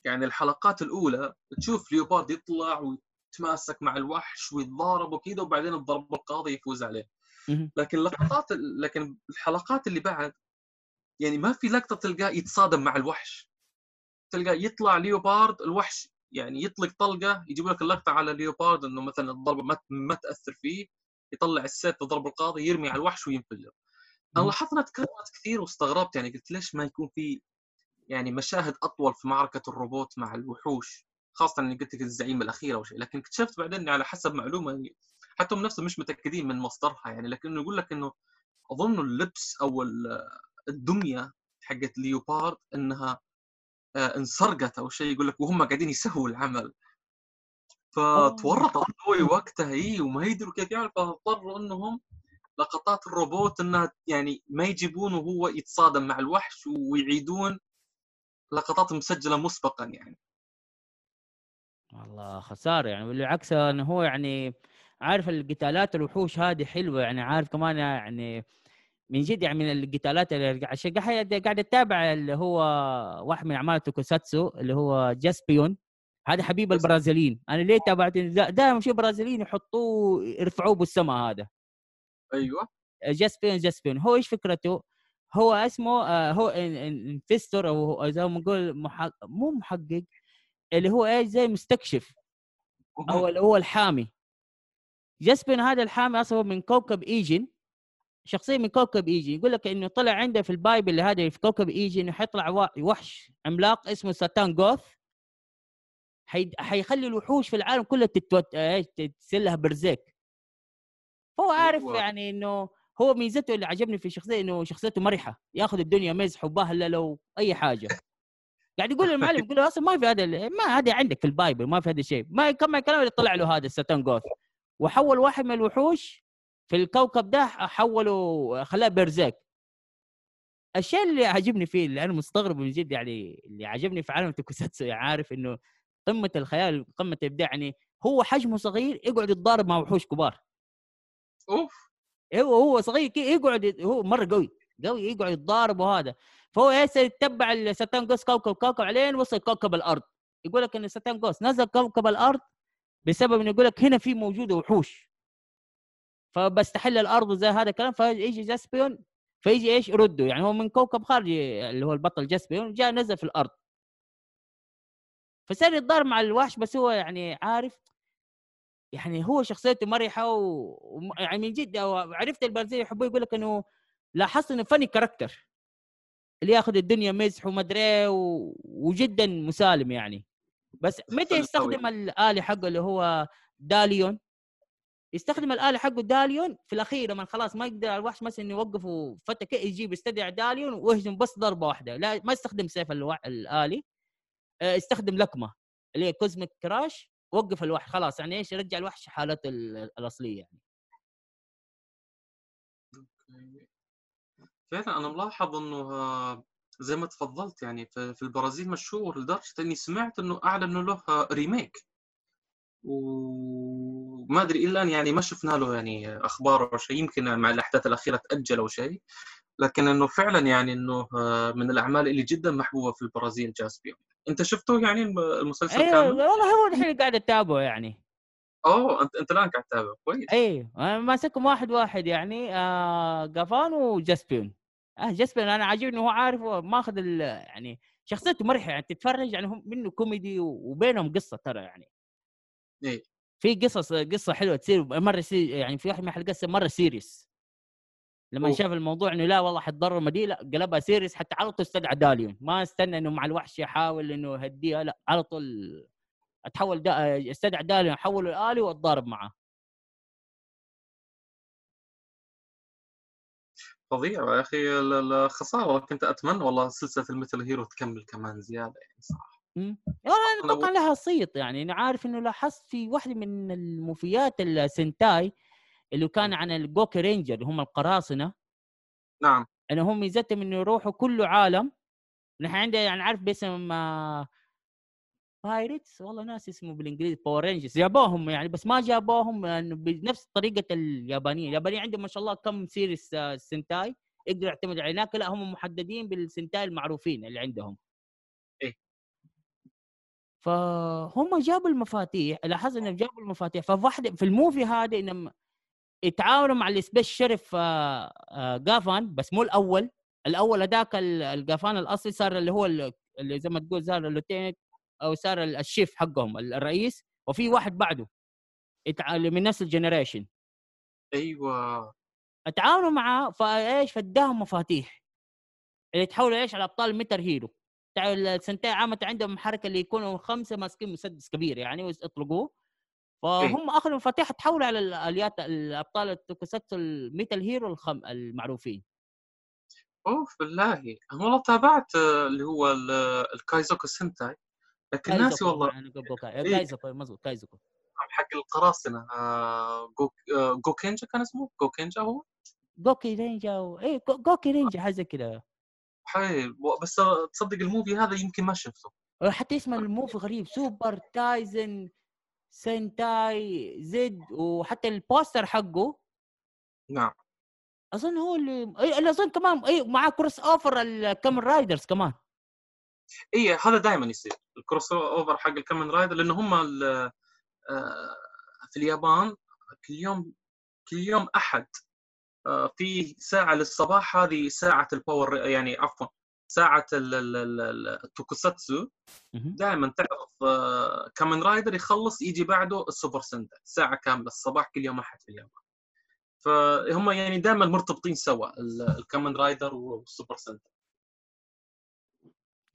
يعني الحلقات الأولى تشوف ليوبارد يطلع ويتماسك مع الوحش ويتضارب وكذا وبعدين الضرب القاضي يفوز عليه. لكن اللقطات لكن الحلقات اللي بعد يعني ما في لقطة تلقاه يتصادم مع الوحش تلقاه يطلع ليوبارد الوحش يعني يطلق طلقة يجيب لك اللقطة على ليوبارد إنه مثلا الضربه ما ما تأثر فيه يطلع السيف ضرب القاضي يرمي على الوحش وينفجر أنا. لاحظت إنها تكررت كثير واستغربت يعني قلت ليش ما يكون في يعني مشاهد أطول في معركة الروبوت مع الوحوش خاصة اني قلت لك الزعيم الاخير أو شيء لكن اكتشفت بعدين على حسب معلومة حتى هم نفسهم مش متأكدين من مصدرها يعني لكنه يقول لك إنه أظن اللبس أو ال- الدمية حقت ليوبارد إنها آه، انسرقت أو شيء يقول لك وهم قاعدين يسووا العمل. فتورط أبوي وقتها اي وما يدروا كيف يعمل فاضطروا إنهم لقطات الروبوت إنها يعني ما يجيبونه وهو يتصادم مع الوحش ويعيدون لقطات مسجلة مسبقا يعني. والله خسارة يعني بالعكس انه هو يعني عارف القتالات الوحوش هذه حلوة يعني عارف كمان يعني من جد يعني من القتالات اللي عشان قاعد قاعد أتابع اللي هو واحد من أعمال توكوساتسو اللي هو جاسبيون. هذا حبيب البرازيليين. أنا ليه تابعت؟ دائما شيء برازيليين يحطوه يرفعوه بالسماء هذا. أيوه. جاسبيون جاسبيون. هو إيش فكرته؟ هو اسمه آه، هو إنفستور أو زي ما نقول محقق مو محقق اللي هو إيش زي مستكشف. أو اللي هو الحامي. جاسبين هذا الحامي أصلا من كوكب ايجن شخصية من كوكب ايجن يقول لك إنه طلع عنده في ال Bible هذا في كوكب ايجن حيطلع وحش. عملاق اسمه ساتان جوث. حي... حيخلي الوحوش في العالم كلها تتوت... إيش تصير لها berserk. فهو عارف أيوة. يعني إنه هو ميزته اللي عجبني في شخصيته إنه شخصيته مرحة ياخذ الدنيا مزح وبهلله واي حاجة. قاعد يقول للمعلم يقول له أصلا ما في هذا ما هذا عندك في ال Bible ما في هذا الشيء. ما كم الكلام اللي طلع له هذا الساتان جوث. وحول واحد من الوحوش في الكوكب ده حوله خلاه berserk الشيء اللي عجبني فيه اللي أنا مستغرب من جد يعني اللي عجبني في عالم توكوساتسو يعني عارف إنه قمة الخيال قمة الإبداع يعني هو حجمه صغير يقعد يتضارب مع وحوش كبار. أوف! هو هو صغير كي يقعد هو مرة قوي قوي يقعد يتضارب وهذا. فهو ياسر يتبع الساتان جوس كوكب كوكب علين وصل كوكب الأرض. يقول لك إن الساتان جوس نزل كوكب الأرض بسبب إنه يقول لك هنا في موجوده وحوش. فبستحل الأرض زي هذا الكلام فيجي جاسبيون فيجي إيش؟ يرده يعني هو من كوكب خارجي اللي هو البطل جاسبيون جاء نزل في الأرض. فصار يتضارب مع الوحش بس هو يعني عارف يعني هو شخصيته مرحة و... يعني من جد عرفت البرازيل يحبوه يقول لك إنه لاحظت إنه funny character. اللي ياخذ الدنيا مزح ومدري إيه و... وجدا مسالم يعني. بس متى يستخدم الآلة حقه اللي هو داليون؟ يستخدم الآلة حقه داليون في الأخير لما خلاص ما يقدر الوحش مثلا يوقفه فتى كده يجيب يستدعي داليون ويهجم بس ضربة واحدة. لا ما يستخدم سيف الوح... الآلي. آه، يستخدم لكمة اللي هي Cosmic Crash وقف الوحش خلاص يعني إيش يرجع الوحش حالته ال- الأصلية يعني. فعلا أنا ملاحظ إنه آه، زي ما تفضلت يعني في البرازيل مشهور لدرجة إني سمعت إنه أعلنوا له آه، ريميك وما أدري الا يعني ما شفنا له يعني أخبار أو شيء يمكن مع الأحداث الأخيرة تأجل أو شيء. لكن إنه فعلا يعني إنه آه، من الأعمال اللي جدا محبوبة في البرازيل جاسبيو أنت شفته يعني الم- المسلسل أيوه كامل؟ والله هو الحين قاعد أتابعه يعني. أوه أنت أنت الآن قاعد تتابع كويس. أيوه أنا ماسكهم واحد واحد يعني آه جافان وجاسبيون آه جاسبيون أنا عاجبني هو عارف ماخذ ال- يعني شخصيته مرحة يعني تتفرج يعني هم منه كوميدي وبينهم قصة ترى يعني. إيه. في قصص قصة حلوة تصير مرة سي يعني في واحد من الحلقات مرة serious. لما أوه. شاف الموضوع إنه لا والله حتضرر مدي لا قلبها serious حتى على طول استدعى داليون ما استنى إنه مع الوحش يحاول إنه يهديها لا على طول أتحول دا استدعى داليون حوله الآلي واتضارب معه فظيع يا أخي ال- ال- الخسارة كنت أتمنى والله سلسلة ال Metal Hero تكمل كمان زيادة يعني صراحة مم. والله أنا أتوقع لها صيت يعني أنا عارف إنه لاحظت في واحدة من الموفيات السنتاي اللي كان عن الجوكي رينجر اللي هم القراصنة. نعم. انه هم ميزتهم إنه يروحوا كل عالم. نحن عندنا يعني عارف باسم Pirates والله ناس اسمه بالإنجليزي باور رينجرز جابوهم يعني بس ما جابوهم انه بنفس طريقة اليابانيين، اليابانيين عندهم ما شاء الله كم series آه، سنتاي يقدر يعتمد عليه هناك. لا هم محددين بالسنتاي المعروفين اللي عندهم. إيه. فهم جابوا المفاتيح لاحظت إنهم جابوا المفاتيح. ففي واحدة في ال movie هذا إنهم يتعاونوا مع ال Space Sheriff آه، آه، جافان بس مو الأول. الأول هذاك ال- الجافان الأصلي صار اللي هو ال- اللي زي ما تقول صار ال lieutenant أو صار ال- ال chief حقهم ال- الرئيس وفي واحد بعده. من نفس ال generation. أيوه. اتعاونوا معاه فإيش؟ فاداهم مفاتيح. اللي تحولوا إيش؟ على أبطال Metal Hero. السنتاي عامة عندهم حركة اللي يكونوا خمسة ماسكين مسدس كبير يعني ويطلقوه. فهم أخذوا المفاتيح تحولوا على الاليات الأبطال التوكوساتسو ال Metal Hero الخم المعروفين. أوف بالله. أنا والله تابعت اللي هو ال- الكايزوكو سنتاي لكن ناسي والله. إيه. كايزوكو مظبوط كايزوكو. حق القراصنة. آه، جو آه، جوكينجا كان اسمه؟ جوكينجا هو؟ جوكي رينجا و... جو- جوكي رينجا حاجة زي كده. حلو بس تصدق ال movie هذا يمكن ما شفته. حتى اسم ال movie غريب. سوبر تايزن سنتاي زد وحتى ال poster حقه. نعم. أظن هو اللي اللي أظن كمان اي معاه crossover الكامن رايدرز كمان. اي هذا دائما يصير ال crossover حق الكامن رايدر لأنه هم آه، في اليابان كل يوم كل يوم أحد آه، في ساعة للصباح هذه ساعة الباور يعني عفوا ساعة ال- ال- ال- ال- التوكوساتسو. دائما تعرف آه، كامن رايدر يخلص يجي بعده السوبر سنتاي ساعة كاملة الصباح كل يوم أحد في اليابان فهم يعني دائما مرتبطين سوا ال- الكامن رايدر والسوبر سنتاي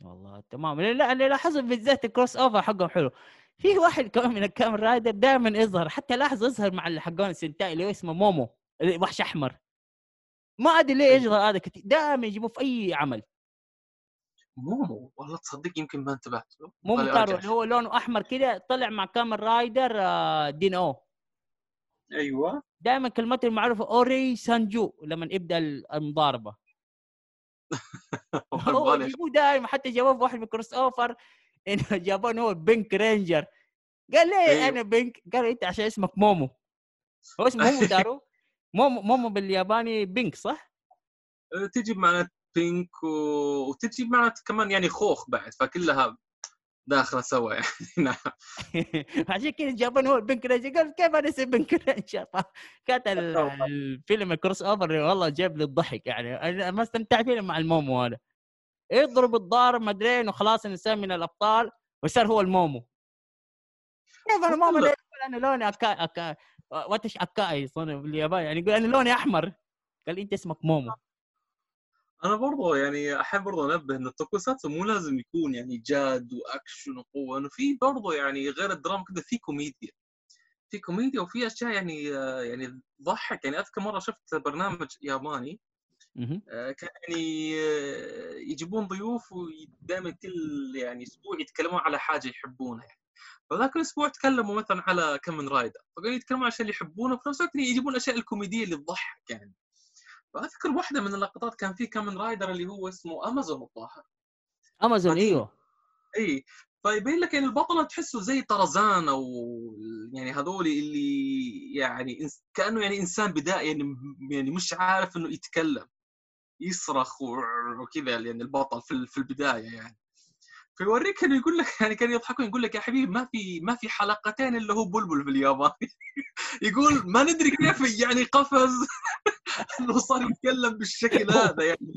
والله تمام. لا اللي لاحظه بالذات ال crossover حقهم حلو. في واحد كمان من الكامن رايدر دائما يظهر حتى لاحظ يظهر مع اللي حقون السنتاي اللي هو اسمه مومو وحش أحمر. ما أدري ليه يظهر هذا كثير دائما يجيبوه في أي عمل. مومو والله تصدق يمكن ما انتبهت. له مومو تارو اللي هو لونه أحمر كده طلع مع كامن رايدر آه، دين أو أيوه. دائما كلمته المعروفة أوري سانجو لما يبدأ المضاربة. هو يجيبوه دائما حتى جابوه في واحد من crossover إنه جابوه إنه هو pink ranger. قال ليه أيوه. أنا pink؟ قال أنت عشان اسمك مومو. هو اسمه مومو تارو مومو もも بالياباني pink صح؟ أه، تجي بمعنى pink و... وتجي بمعنى كمان يعني خوخ بعد فكلها داخلة سوا يعني. نعم. عشان كذا جابوه هو ranger قال كيف أنا اسمي pink ranger كانت ال- الفيلم ال crossover والله جاب لي الضحك يعني. أنا ما استمتعت فيه مع المومو هذا. يضرب الضارب ما أدري إنه خلاص انسان من الأبطال وصار هو المومو. كيف أنا مومو يقول أنا لوني اكا اكا واتش أكاي باليابان يعني. يقول أنا لوني أحمر. قال أنت اسمك مومو. أنا برضه يعني أحب برضه أنبه إن ال tokusatsu مو لازم يكون يعني جاد وأكشن وقوة إنه في برضه يعني غير الدراما كذا في كوميديا في كوميديا وفي أشياء يعني يعني تضحك يعني أذكر مرة شفت برنامج ياباني. آه، كان يعني آه، يجيبون ضيوف ودائما كل يعني أسبوع يتكلمون على حاجة يحبونها يعني. فذاك الأسبوع تكلموا مثلا على كمن رايدر فقالوا يتكلمون عن الاشياء اللي يحبونه وفي نفس الوقت يجيبون الأشياء الكوميدية اللي تضحك يعني فاذكر واحدة من اللقطات كان في كمن رايدر اللي هو اسمه أمازون الظاهر أمازون. إيوه إي فيبين لك يعني البطلة تحسه زي طرزان أو يعني هذول اللي يعني كأنه يعني إنسان بدائي يعني يعني مش عارف إنه يتكلم يصرخ وكذا يعني البطل في ال- في البداية يعني فيوريك إنه يقول لك يعني كان يضحكون يقول لك يا حبيبي ما في ما في حلقتين إلا هو بلبل في اليابان. يقول ما ندري كيف يعني قفز إنه صار يتكلم بالشكل هذا يعني.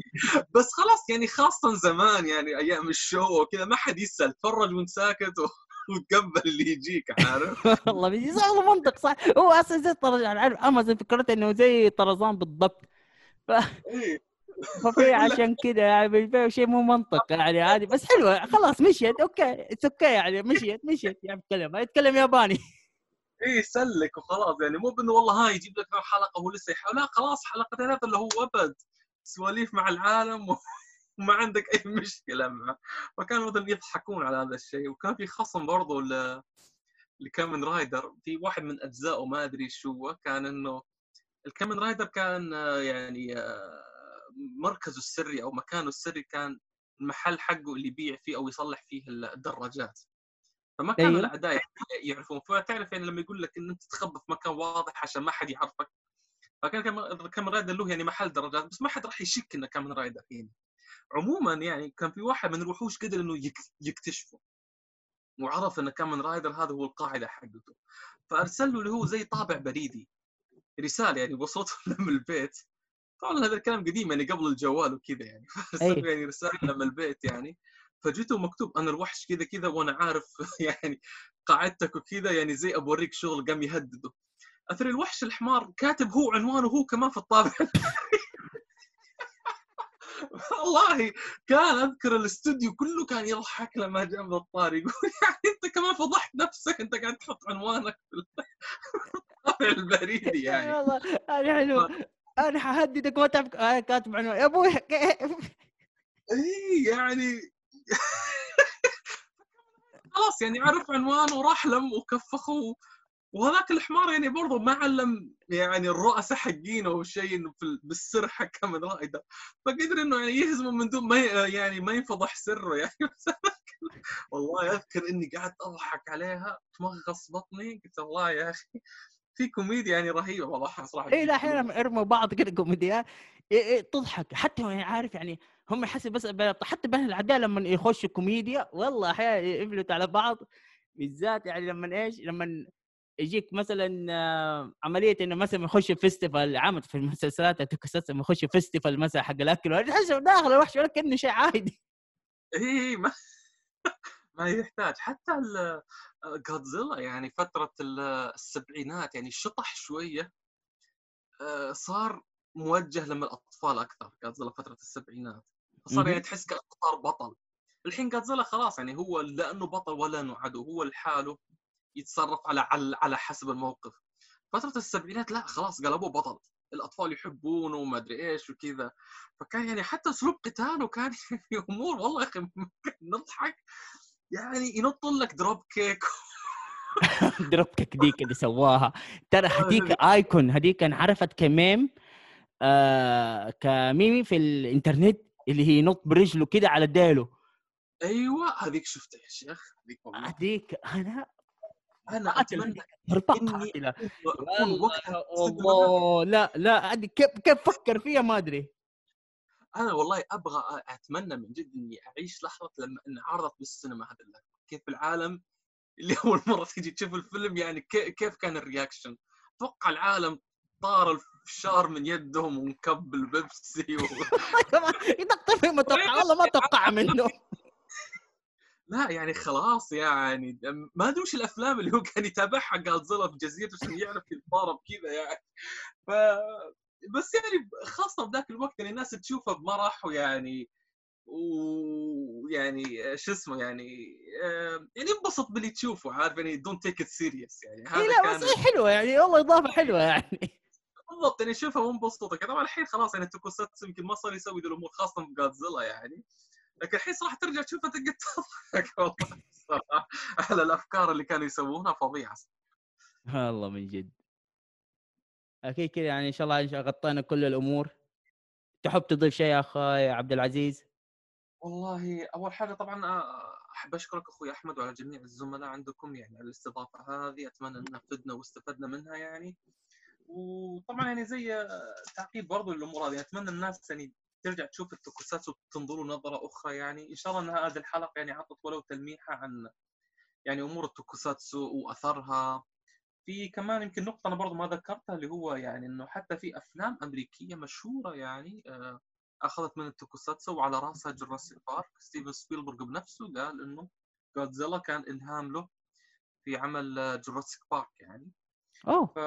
بس خلاص يعني خاصة زمان يعني أيام الشوا وكذا ما حد يسأل تفرج وانت ساكت و... وتقبل اللي يجيك عارف؟ والله بيجي. صح منطق صح. هو أصلا زي طرزان عارف أمازون فكرته إنه زي طرزان بالضبط. إيه. ففي عشان كذا يعني في شيء مو منطق يعني عادي. بس حلوة خلاص مشيت okay it's okay يعني مشيت مشيت يعني يتكلم يتكلم ياباني. إيه سلك وخلاص يعني مو بإنه والله ها يجيب لك حلقة هو لسه يحاول لا خلاص حلقتين هذا اللي هو ابد سواليف مع العالم و... وما عندك أي مشكلة معه. فكانوا مثلا يضحكون على هذا الشيء وكان في خصم برضو ل... لكامن رايدر. في واحد من أجزائه ما أدري شو كان إنه الكامن رايدر كان يعني آه، مركزه السري أو مكانه السري كان المحل حقه اللي يبيع فيه أو يصلح فيه الدراجات. فما كانوا أيوه. الأعداء يعرفون. فتعرف يعني لما يقول لك إن أنت تخبى في مكان واضح عشان ما حد يعرفك. فكان كامن رايدر له يعني محل دراجات بس ما حد راح يشك إنه كامن رايدر يعني. عموما يعني كان في واحد من الوحوش قدر إنه يك- يكتشفه. وعرف ان كامن رايدر هذا هو القاعدة حقته. فأرسل له اللي هو زي طابع بريدي. رسالة يعني وصلته له من البيت. طبعا هذا الكلام قديم يعني قبل الجوال وكذا يعني. يعني رسالة من البيت يعني. فجيته مكتوب أنا الوحش كذا كذا وأنا عارف يعني قاعدتك وكذا يعني زي أبوريك شغل قام يهدده. اثر الوحش الحمار كاتب هو عنوانه هو كمان في الطابع. والله كان أذكر الاستوديو كله كان يضحك لما جاء بطار يقول يعني أنت كمان فضحت نفسك أنت قاعد تحط عنوانك في البريدي يعني. والله حلو أنا حهددك تعرف أنا كاتب عنوان. يا أبوي اي يعني. خلاص يعني عرف عنوانه وراح لم وكفخه. وهذاك الحمار يعني برضه ما علم يعني الرؤساء حقينه أو شيء بالسر حكى من رائده فقدر إنه يعني يهزمه من دون ما يعني ما ينفضح سره يعني. والله أذكر إني قعدت أضحك عليها تمغص بطني قلت الله يا أخي. في كوميديا يعني رهيبة والله صراحة اي لا أحيانا ارموا بعض كذا كوميديا. إيه إيه تضحك. حتى يعني عارف يعني هم يحسوا بس حتى بين العداء لما يخشوا كوميديا والله أحيانا يفلتوا على بعض. بالذات يعني لما إيش لما يجيك مثلا آه، عملية إنه مثلا يخش festival عمد في المسلسلات ال tokusatsu لما يخش festival مثلا حق الأكل تحس داخل الوحش ولا كأنه شيء عادي. اي ما ما يحتاج. حتى جودزيلا يعني فترة السبعينات يعني شطح شوية آه، صار موجه لما الأطفال أكثر جودزيلا فترة السبعينات. صار يعني تحس كأنه صار بطل. الحين جودزيلا خلاص يعني هو لأنه بطل ولا انه عدو هو لحاله يتصرف على على, على حسب الموقف. فترة السبعينات لا خلاص قلبوه بطل. الأطفال يحبونه وما أدري إيش وكذا. فكان يعني حتى أسلوب قتاله كان في أمور والله يا أخي نضحك. يعني ينط لك دروب كيك دروب كيك ديك اللي سواها. ترى هذيك ايكون هذيك انعرفت كميم آه كميمي في الانترنت اللي هي ينط برجله كده على ديله. أيوه هذيك شفتها يا شيخ. هذيك هذيك أنا أنا أتمنى إني وقتها الله لا لا كيف كيف فكر فيها ما أدري. أنا والله أبغى أتمنى من جد إني أعيش لحظة لما انعرضت بالسينما هذا اللعبه كيف العالم اللي أول مرة تيجي تشوف الفيلم يعني كيف كان ال reaction؟ أتوقع العالم طار الفشار من يدهم ونكب البيبسي و... يطقطق ما توقع والله ما توقع منه. لا يعني خلاص يعني ما أدري وش الأفلام اللي هو كان يتابعها جادزيلا في جزيرته عشان يعرف يتضارب كذا يعني. ف بس يعني خاصة بذاك الوقت يعني الناس تشوفه بمرح ويعني ويعني شو اسمه يعني يعني انبسط باللي تشوفه عارف يعني don't take it serious يعني. هذا لا كان بس حلوة يعني والله إضافة حلوة يعني. بالضبط يعني شوفها وانبسط طبعا الحين خلاص يعني tokusatsu يمكن ما صار يسوي ذي الأمور خاصة في جادزيلا يعني. لكن الحين صراحة ترجع تشوفها تقعد تضحك والله صراحة على الأفكار اللي كانوا يسوونها فظيعة والله من جد. أكيد كذا يعني إن شاء الله غطينا كل الأمور. تحب تضيف شيء يا أخوي عبد العزيز؟ والله أول حاجة طبعا أحب أشكرك أخوي أحمد وعلى جميع الزملاء عندكم يعني على الاستضافة هذه أتمنى ان فدنا واستفدنا منها يعني. وطبعا يعني زي تعقيب برضو الأمور هذه أتمنى الناس يعني ترجع تشوف التوكوساتسو وتنظروا نظرة أخرى يعني. إن شاء الله إن هذه الحلقة يعني عطت ولو تلميحة عن يعني أمور التوكوساتسو وأثرها. في كمان يمكن نقطة أنا برضو ما ذكرتها اللي هو يعني إنه حتى في أفلام أمريكية مشهورة يعني آه، أخذت من ال tokusatsu وعلى رأسها جراسيك بارك ستيفن سبيلبرغ بنفسه قال إنه جودزيلا كان إلهام له في عمل جراسيك بارك يعني. أوه. ف...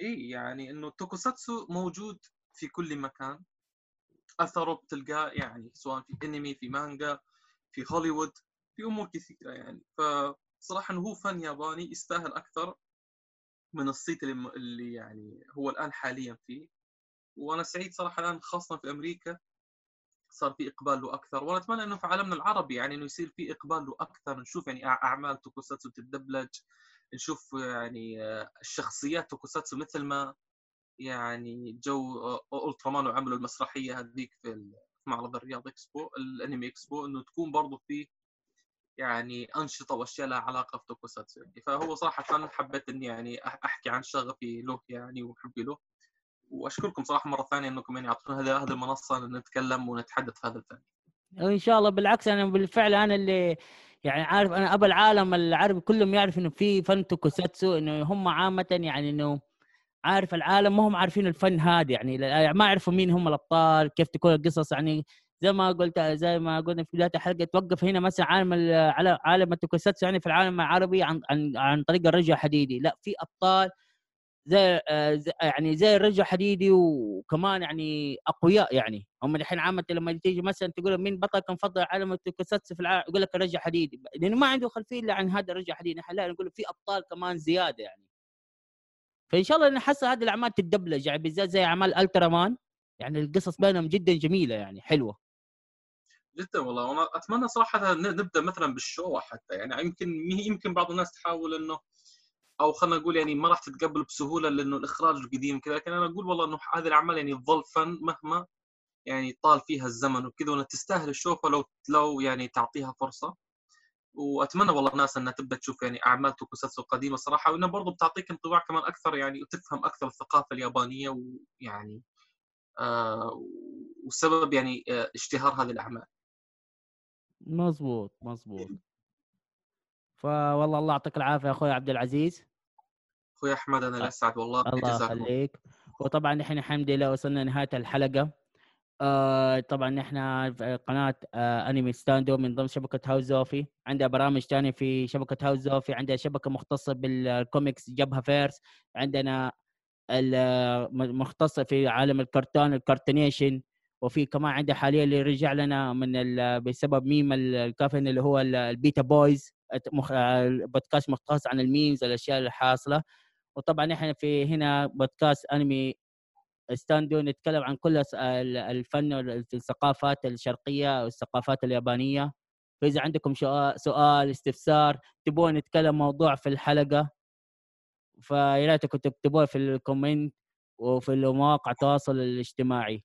إيه يعني إنه ال tokusatsu موجود في كل مكان. أثره بتلقاه يعني سواء في أنمي في مانجا في هوليوود في أمور كثيرة يعني. فصراحه إنه هو فن ياباني يستاهل أكثر. من الصيت اللي, اللي يعني هو الآن حاليا فيه. وأنا سعيد صراحة الآن خاصة في أمريكا صار في إقبال له أكثر. وأنا أتمنى إنه في عالمنا العربي يعني إنه يصير في إقبال له أكثر نشوف يعني أعمال tokusatsu تتدبلج نشوف يعني الشخصيات tokusatsu مثل ما يعني جو الترامان وعملوا المسرحية هذيك في معرض الرياض إكسبو الأنمي إكسبو إنه تكون برضو في يعني أنشطة وأشياء لها علاقة في tokusatsu يعني فهو صراحة حبيت إني يعني أحكي عن شغفي له يعني وحبي له وأشكركم صراحة مرة ثانية إنكم يعني أعطونا هذه المنصة نتكلم ونتحدث في هذا الفن. وان شاء الله بالعكس أنا بالفعل أنا اللي يعني عارف أنا ابى العالم العربي كلهم يعرف إنه في فن توكوساتسو إنه هم عامة يعني إنه عارف العالم ما هم عارفين الفن هذا يعني ما يعرفوا مين هم الأبطال كيف تكون القصص يعني زي ما قلت زي ما قلنا في بداية الحلقة توقف هنا مثلا عالم عالم التوكوساتسو يعني في العالم العربي عن عن عن طريق الرجل الحديدي. لا في أبطال زي, آه، يعني زي الرجل حديدي وكمان يعني أقوياء يعني. هم الحين عامة لما تيجي مثلا تقول مين بطلك المفضل عالم ال tokusatsu في العالم يقول لك الرجل حديدي لأنه ما عنده خلفية إلا عن هذا الرجل حديدي لا نقول في أبطال كمان زيادة يعني. فإن شاء الله نحصل هذه الأعمال تتدبلج يعني بالذات زي أعمال الترا مان يعني القصص بينهم جدا جميلة يعني حلوة. جدا والله. وأنا أتمنى صراحة نبدأ مثلا بالشوا حتى. يعني يمكن يمكن بعض الناس تحاول انه أو خلينا نقول يعني ما راح تتقبل بسهولة لإنه الإخراج قديم كذا. لكن أنا أقول والله إنه هذه الأعمال يعني تظل فن مهما يعني طال فيها الزمن وكذا. وإنها تستاهل الشوفه لو لو يعني تعطيها فرصة. وأتمنى والله الناس إنها تبدأ تشوف يعني أعمال توكوساتسو القديمة صراحة. وإنها برضو بتعطيك انطباع كمان أكثر يعني وتفهم أكثر الثقافة اليابانية ويعني آه والسبب يعني آه اشتهار هذه الأعمال. مظبوط مظبوط فوالله الله يعطيك العافية أخوي عبد العزيز. أخوي أحمد أنا الاسعد والله. الله يخليك. وطبعا نحن الحمد لله وصلنا نهايه الحلقة. آه طبعا نحن في قناة آه أنمي ستاندو من ضمن شبكة هاوس زوفي. عندها برامج ثانية في شبكة هاوس زوفي. عندها شبكة مختصة بالكوميكس جبهة فيرس. عندنا المختصه في عالم الكرتون الكرتونيشن وفي كمان عندها حاليا اللي رجع لنا من بسبب ميم الكافن اللي هو البيتا بويز بودكاست مختص عن ال memes الأشياء اللي حاصله وطبعا إحنا في هنا بودكاست أنمي ستاندو نتكلم عن كل الفن والثقافات الشرقية والثقافات اليابانية. فإذا عندكم سؤال استفسار تبون نتكلم موضوع في الحلقة فيا ريتكم تكتبوه في ال comment وفي مواقع التواصل الاجتماعي.